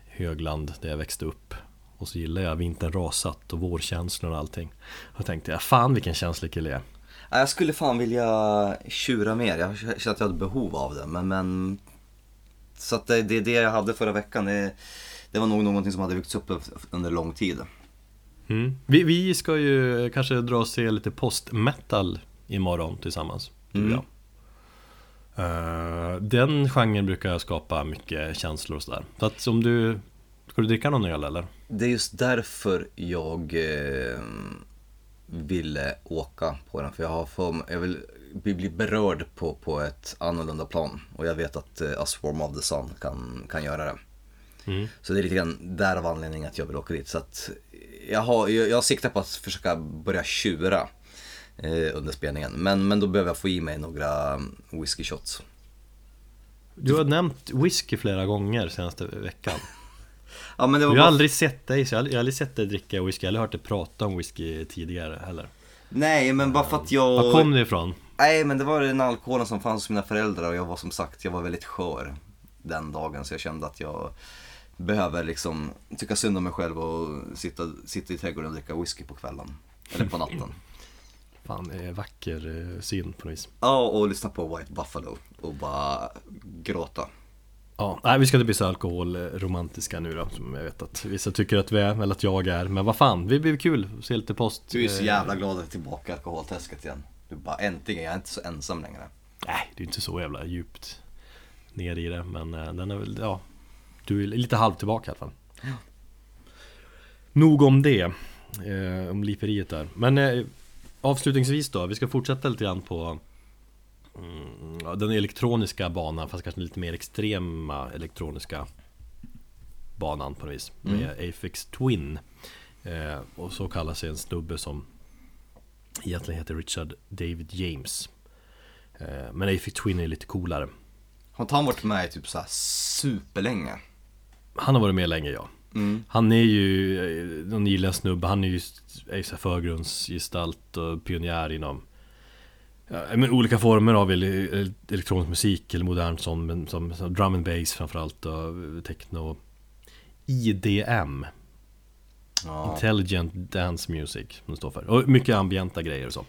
Högland där jag växte upp Och så gillar jag vintern rasat och vårkänslor och allting. Och tänkte jag, fan vilken känslig kille jag är. Ja, Jag skulle fan vilja tjura mer, jag känner att jag hade behov av det men, men Så att det, det, det jag hade förra veckan, det, det var nog någonting som hade byggts upp under lång tid. Mm. vi, vi ska ju kanske dra och se lite post-metal imorgon tillsammans Mm. Eh, Den genren brukar skapa mycket känslor och sådär. Så att om du Ska du dricka någon öl eller? Det är just därför jag eh, ville åka på den. För jag, har för, jag vill bli, berörd på, på ett annorlunda plan. Och jag vet att eh, A Swarm of the Sun kan, kan göra det. Mm. Så det är lite grann därav anledningen att jag vill åka dit. Så att jag, har, jag, jag siktar på att försöka börja tjura eh, under spelningen. Men, men då behöver jag få i mig några whisky shots. Du har nämnt whisky flera gånger senaste veckan Ja men det var Jag har bara... aldrig sett dig, så jag har aldrig- jag har aldrig sett dig dricka whisky, jag har aldrig hört dig prata om whisky tidigare heller Nej men bara för att jag... Var kom det ifrån? Nej men det var den alkoholen som fanns hos mina föräldrar och jag var som sagt, jag var väldigt skör den dagen så jag kände att jag behöver liksom tycka synd om mig själv och sitta, sitta i trädgården och dricka whisky på kvällen. Eller på natten. [LAUGHS] Fan, eh, vacker eh, syn på något vis Ja, och lyssna på White Buffalo och bara gråta. Ja, nej vi ska inte bli så alkoholromantiska nu då Som jag vet att vissa tycker att vi är, eller att jag är. Men vad fan, det blir kul. Att se lite post Du är så eh, jävla glad att jag är tillbaka i alkoholträsket igen. Du bara äntligen, jag är inte så ensam längre. Nej, det är inte så jävla djupt ner i det Men eh, den är väl, ja. Du är lite halvt tillbaka i alla fall. Nog om det eh, Om liperiet där. Men eh, avslutningsvis då, vi ska fortsätta lite grann på mm, Den elektroniska banan fast kanske lite mer extrema elektroniska Banan på något vis Med Aphex Twin. Eh, Och så kallar sig en snubbe som Egentligen heter Richard David James. Eh, Men Aphex Twin är lite coolare. Har inte han varit med i typ så här superlänge? Han har varit med länge ja. Han är ju eh, någon gillar snubbe, han är ju är förgrundsgestalt och pionjär inom ja, men olika former av ele- elektronisk musik eller modern sån, men som, som drum and bass framförallt och techno IDM Ja. Intelligent Dance Music som det står för. Och mycket ambienta grejer och så.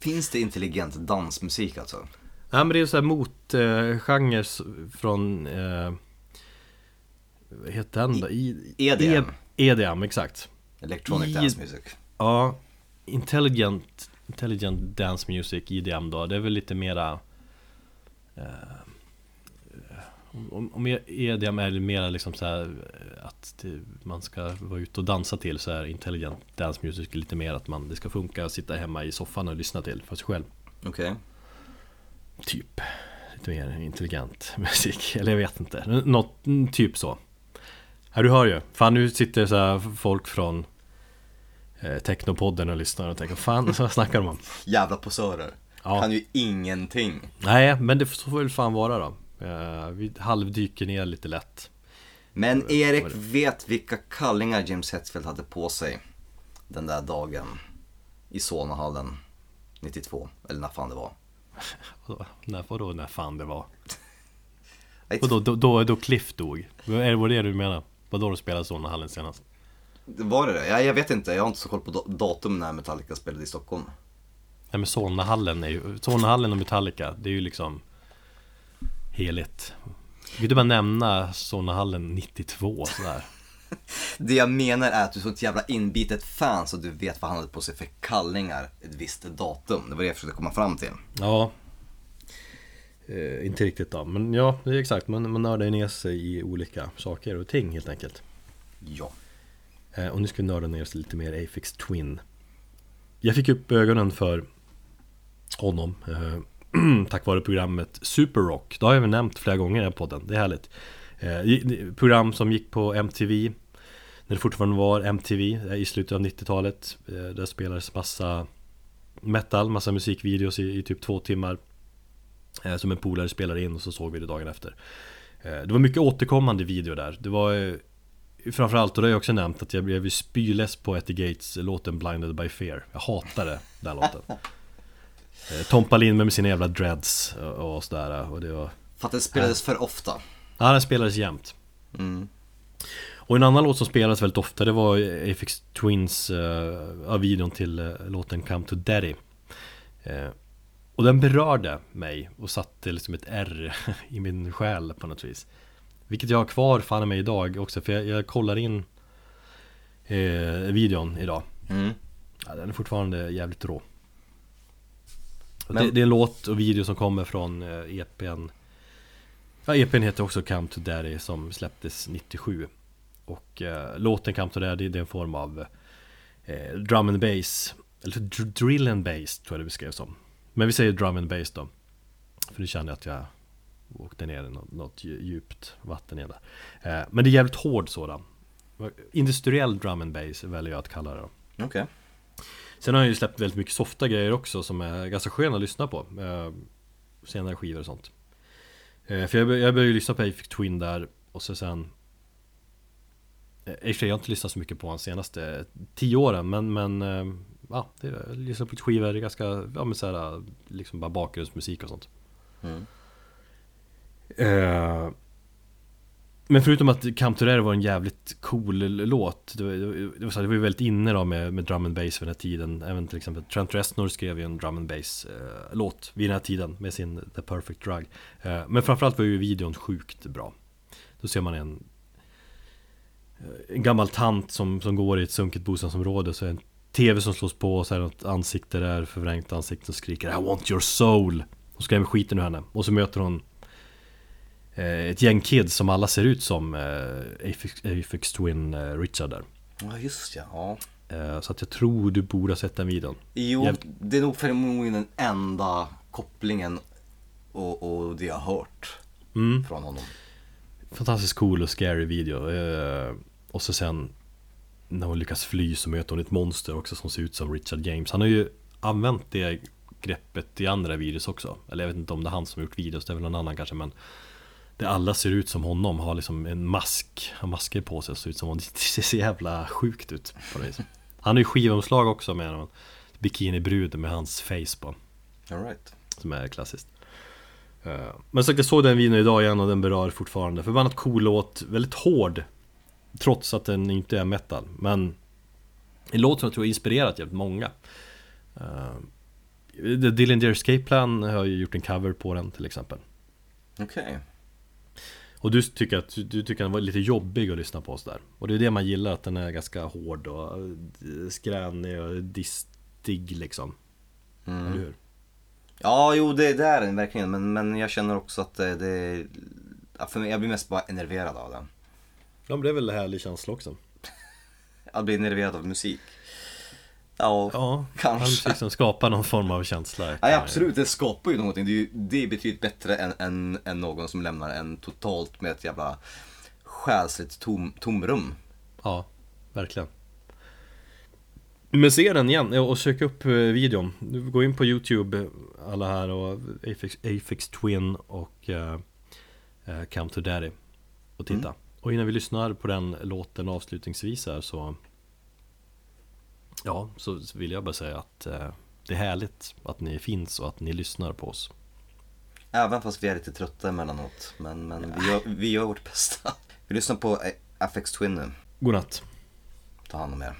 Finns det intelligent dansmusik alltså? Ja men det är så här motgenrer eh, från eh, Vad heter den då? I, EDM. E- EDM, exakt Electronic I- Dance Music. Ja Intelligent Intelligent Dance Music, IDM då, det är väl lite mera eh, om, om EDM är mera liksom så här eh, att det, man ska vara ute och dansa till så är Intelligent Dance Music lite mer att man, det ska funka att sitta hemma i soffan och lyssna till för sig själv. Okej. Typ. Lite mer intelligent [LAUGHS] musik, eller jag vet inte. Något, typ så. Ja du hör ju, fan nu sitter så här folk från eh, Technopodden och lyssnar och tänker Fan, vad snackar de om? Jävla posörer. Ja. Kan ju ingenting. Nej, men det får väl fan vara då eh, Vi halvdyker ner lite lätt Men Erik vet vilka kallingar James Hetfield hade på sig den där dagen i Solnahallen 92, eller när fan det var. [LAUGHS] Vadå? När, vadå när fan det var? [LAUGHS] Och då, då, då, då Cliff dog? Vad är det det du menar? Vadå du spelade Solnahallen senast? Var det det? Ja, jag vet inte, jag har inte så koll på da- datum när Metallica spelade i Stockholm. Nej men Solnahallen är ju, Solnahallen och Metallica, det är ju liksom heligt Vill du bara nämna Solnahallen 92 sådär? [LAUGHS] Det jag menar är att du är så ett jävla inbitet fan så du vet vad han hade på sig för kallingar ett visst datum. Det var det jag försökte komma fram till. Ja eh, Inte riktigt då, men ja, det är exakt, man, man nördar ju ner sig i olika saker och ting helt enkelt Ja. Eh, och nu ska vi nörda ner oss lite mer Afix Twin. Jag fick upp ögonen för honom eh, [CLEARS THROAT] Tack vare programmet Super Rock Det har jag väl nämnt flera gånger i den här podden, det är härligt. Eh, Program som gick på MTV När det fortfarande var MTV eh, i slutet av 90-talet eh, Där spelades massa metal, massa musikvideos i, i typ två timmar. Eh, Som en polare spelade in och så såg vi det dagen efter. Eh, Det var mycket återkommande video där. Det var eh, Framförallt, och det har jag också nämnt, att jag blev spyless på Etty Gates låten Blinded by Fear. Jag hatade den låten. [LAUGHS] Eh, Tompa Lind med sina jävla dreads och, sådär och det var För att det spelades för ofta. Ja, den spelades jämt. Mm. Och en annan låt som spelades väldigt ofta det var Aphex Twins uh, videon till eh, låten Come to Daddy. Eh, Och den berörde mig och satte liksom ett R [LAUGHS] i min själ på något vis Vilket jag har kvar fan mig idag också för jag, jag kollar in eh, videon idag. Mm. ja, Den är fortfarande jävligt rå. Men- det, det är en låt och video som kommer från eh, EPn Ja, EPn heter också Come to Daddy som släpptes 97 Och eh, låten Come to Daddy det är en form av eh, drum and bass. Eller dr- drill and bass tror jag det beskrevs som. Men vi säger drum and bass då. För nu kände jag att jag åkte ner i något, något dju- djupt vatten där eh, Men det är jävligt hård sådan. Industriell drum and bass väljer jag att kalla det. Okej. Sen har han ju släppt väldigt mycket softa grejer också som är ganska sköna att lyssna på. Eh, Senare skivor och sånt. Eh, För jag, bör- jag började ju lyssna på Aphex Twin där och så sen Eh, I och för sig, jag har inte lyssnat så mycket på hans senaste tio åren Men, men eh, ja, det är lyssnat på skivor, det är ganska, ja men såhär Liksom bara bakgrundsmusik och sånt. Mm. Eh, Men förutom att Camp to var en jävligt cool låt Det var, det var, så här, det var ju väldigt inne då med, med drum and bass vid den här tiden. Även till exempel Trent Reznor skrev ju en drum and bass eh, låt vid den här tiden Med sin The Perfect Drug. Eh, Men framförallt var ju videon sjukt bra. Då ser man en eh, En gammal tant som, som går i ett sunkigt bostadsområde Så är det en TV som slås på och så är det något ansikte där Förvrängt ansikte som skriker I want your soul. Och skrämmer skiten ur henne. Och så möter hon ett gäng kids som alla ser ut som eh, Twin eh, Richard där. Ja, just ja. ja. Eh, så att jag tror du borde ha sett den videon. Jo, Jävligt- det är nog förmodligen den enda kopplingen och, och det jag har hört Mm. från honom. Fantastiskt cool och scary video. Eh, och så sen när hon lyckas fly så möter hon ett monster också som ser ut som Richard James. Han har ju använt det greppet i andra videos också. Eller jag vet inte om det är han som har gjort videos, det är väl någon annan kanske men det alla ser ut som honom, har liksom en mask, har masker på sig och ser ut som honom. Det ser så jävla sjukt ut på det viset. Han har ju skivomslag också med en bikinibrud med hans face på. All right. Som är klassiskt. Eh, Men sagt, jag såg den videon idag igen och den berör fortfarande. Förbannat cool låt, väldigt hård. Trots att den inte är metal. Men en låt som jag tror har inspirerat jävligt många. Uh, The Dillinger Escape Plan har ju gjort en cover på den till exempel. Okej. Och du tycker att du tycker att den var lite jobbig att lyssna på sådär. Och det är det man gillar, att den är ganska hård och eh, skränig och distig liksom. Mm. Eller hur? Ja, jo det, det är den verkligen. Men, men jag känner också att det, det för mig, jag blir mest bara enerverad av den. Ja men det är väl en härlig känsla också. [LAUGHS] Jag blir enerverad av musik. Ja, Ja, kanske. han liksom skapar någon form av känsla. Ja, absolut, det skapar ju någonting. Det är, ju, det är betydligt bättre än, än, än någon som lämnar en totalt med ett jävla själsligt tom, tomrum. Ja, verkligen. Men se den igen och sök upp eh, videon. Går in på YouTube eh, alla här och Aphex, Aphex Twin och uh, Come to Daddy och titta. Och innan vi lyssnar på den låten avslutningsvis här så Ja, så vill jag bara säga att eh, det är härligt att ni finns och att ni lyssnar på oss. Även fast vi är lite trötta emellanåt. Men, men vi, gör, vi gör vårt bästa. Vi lyssnar på eh, FX Twin nu. Godnatt. Ta hand om er.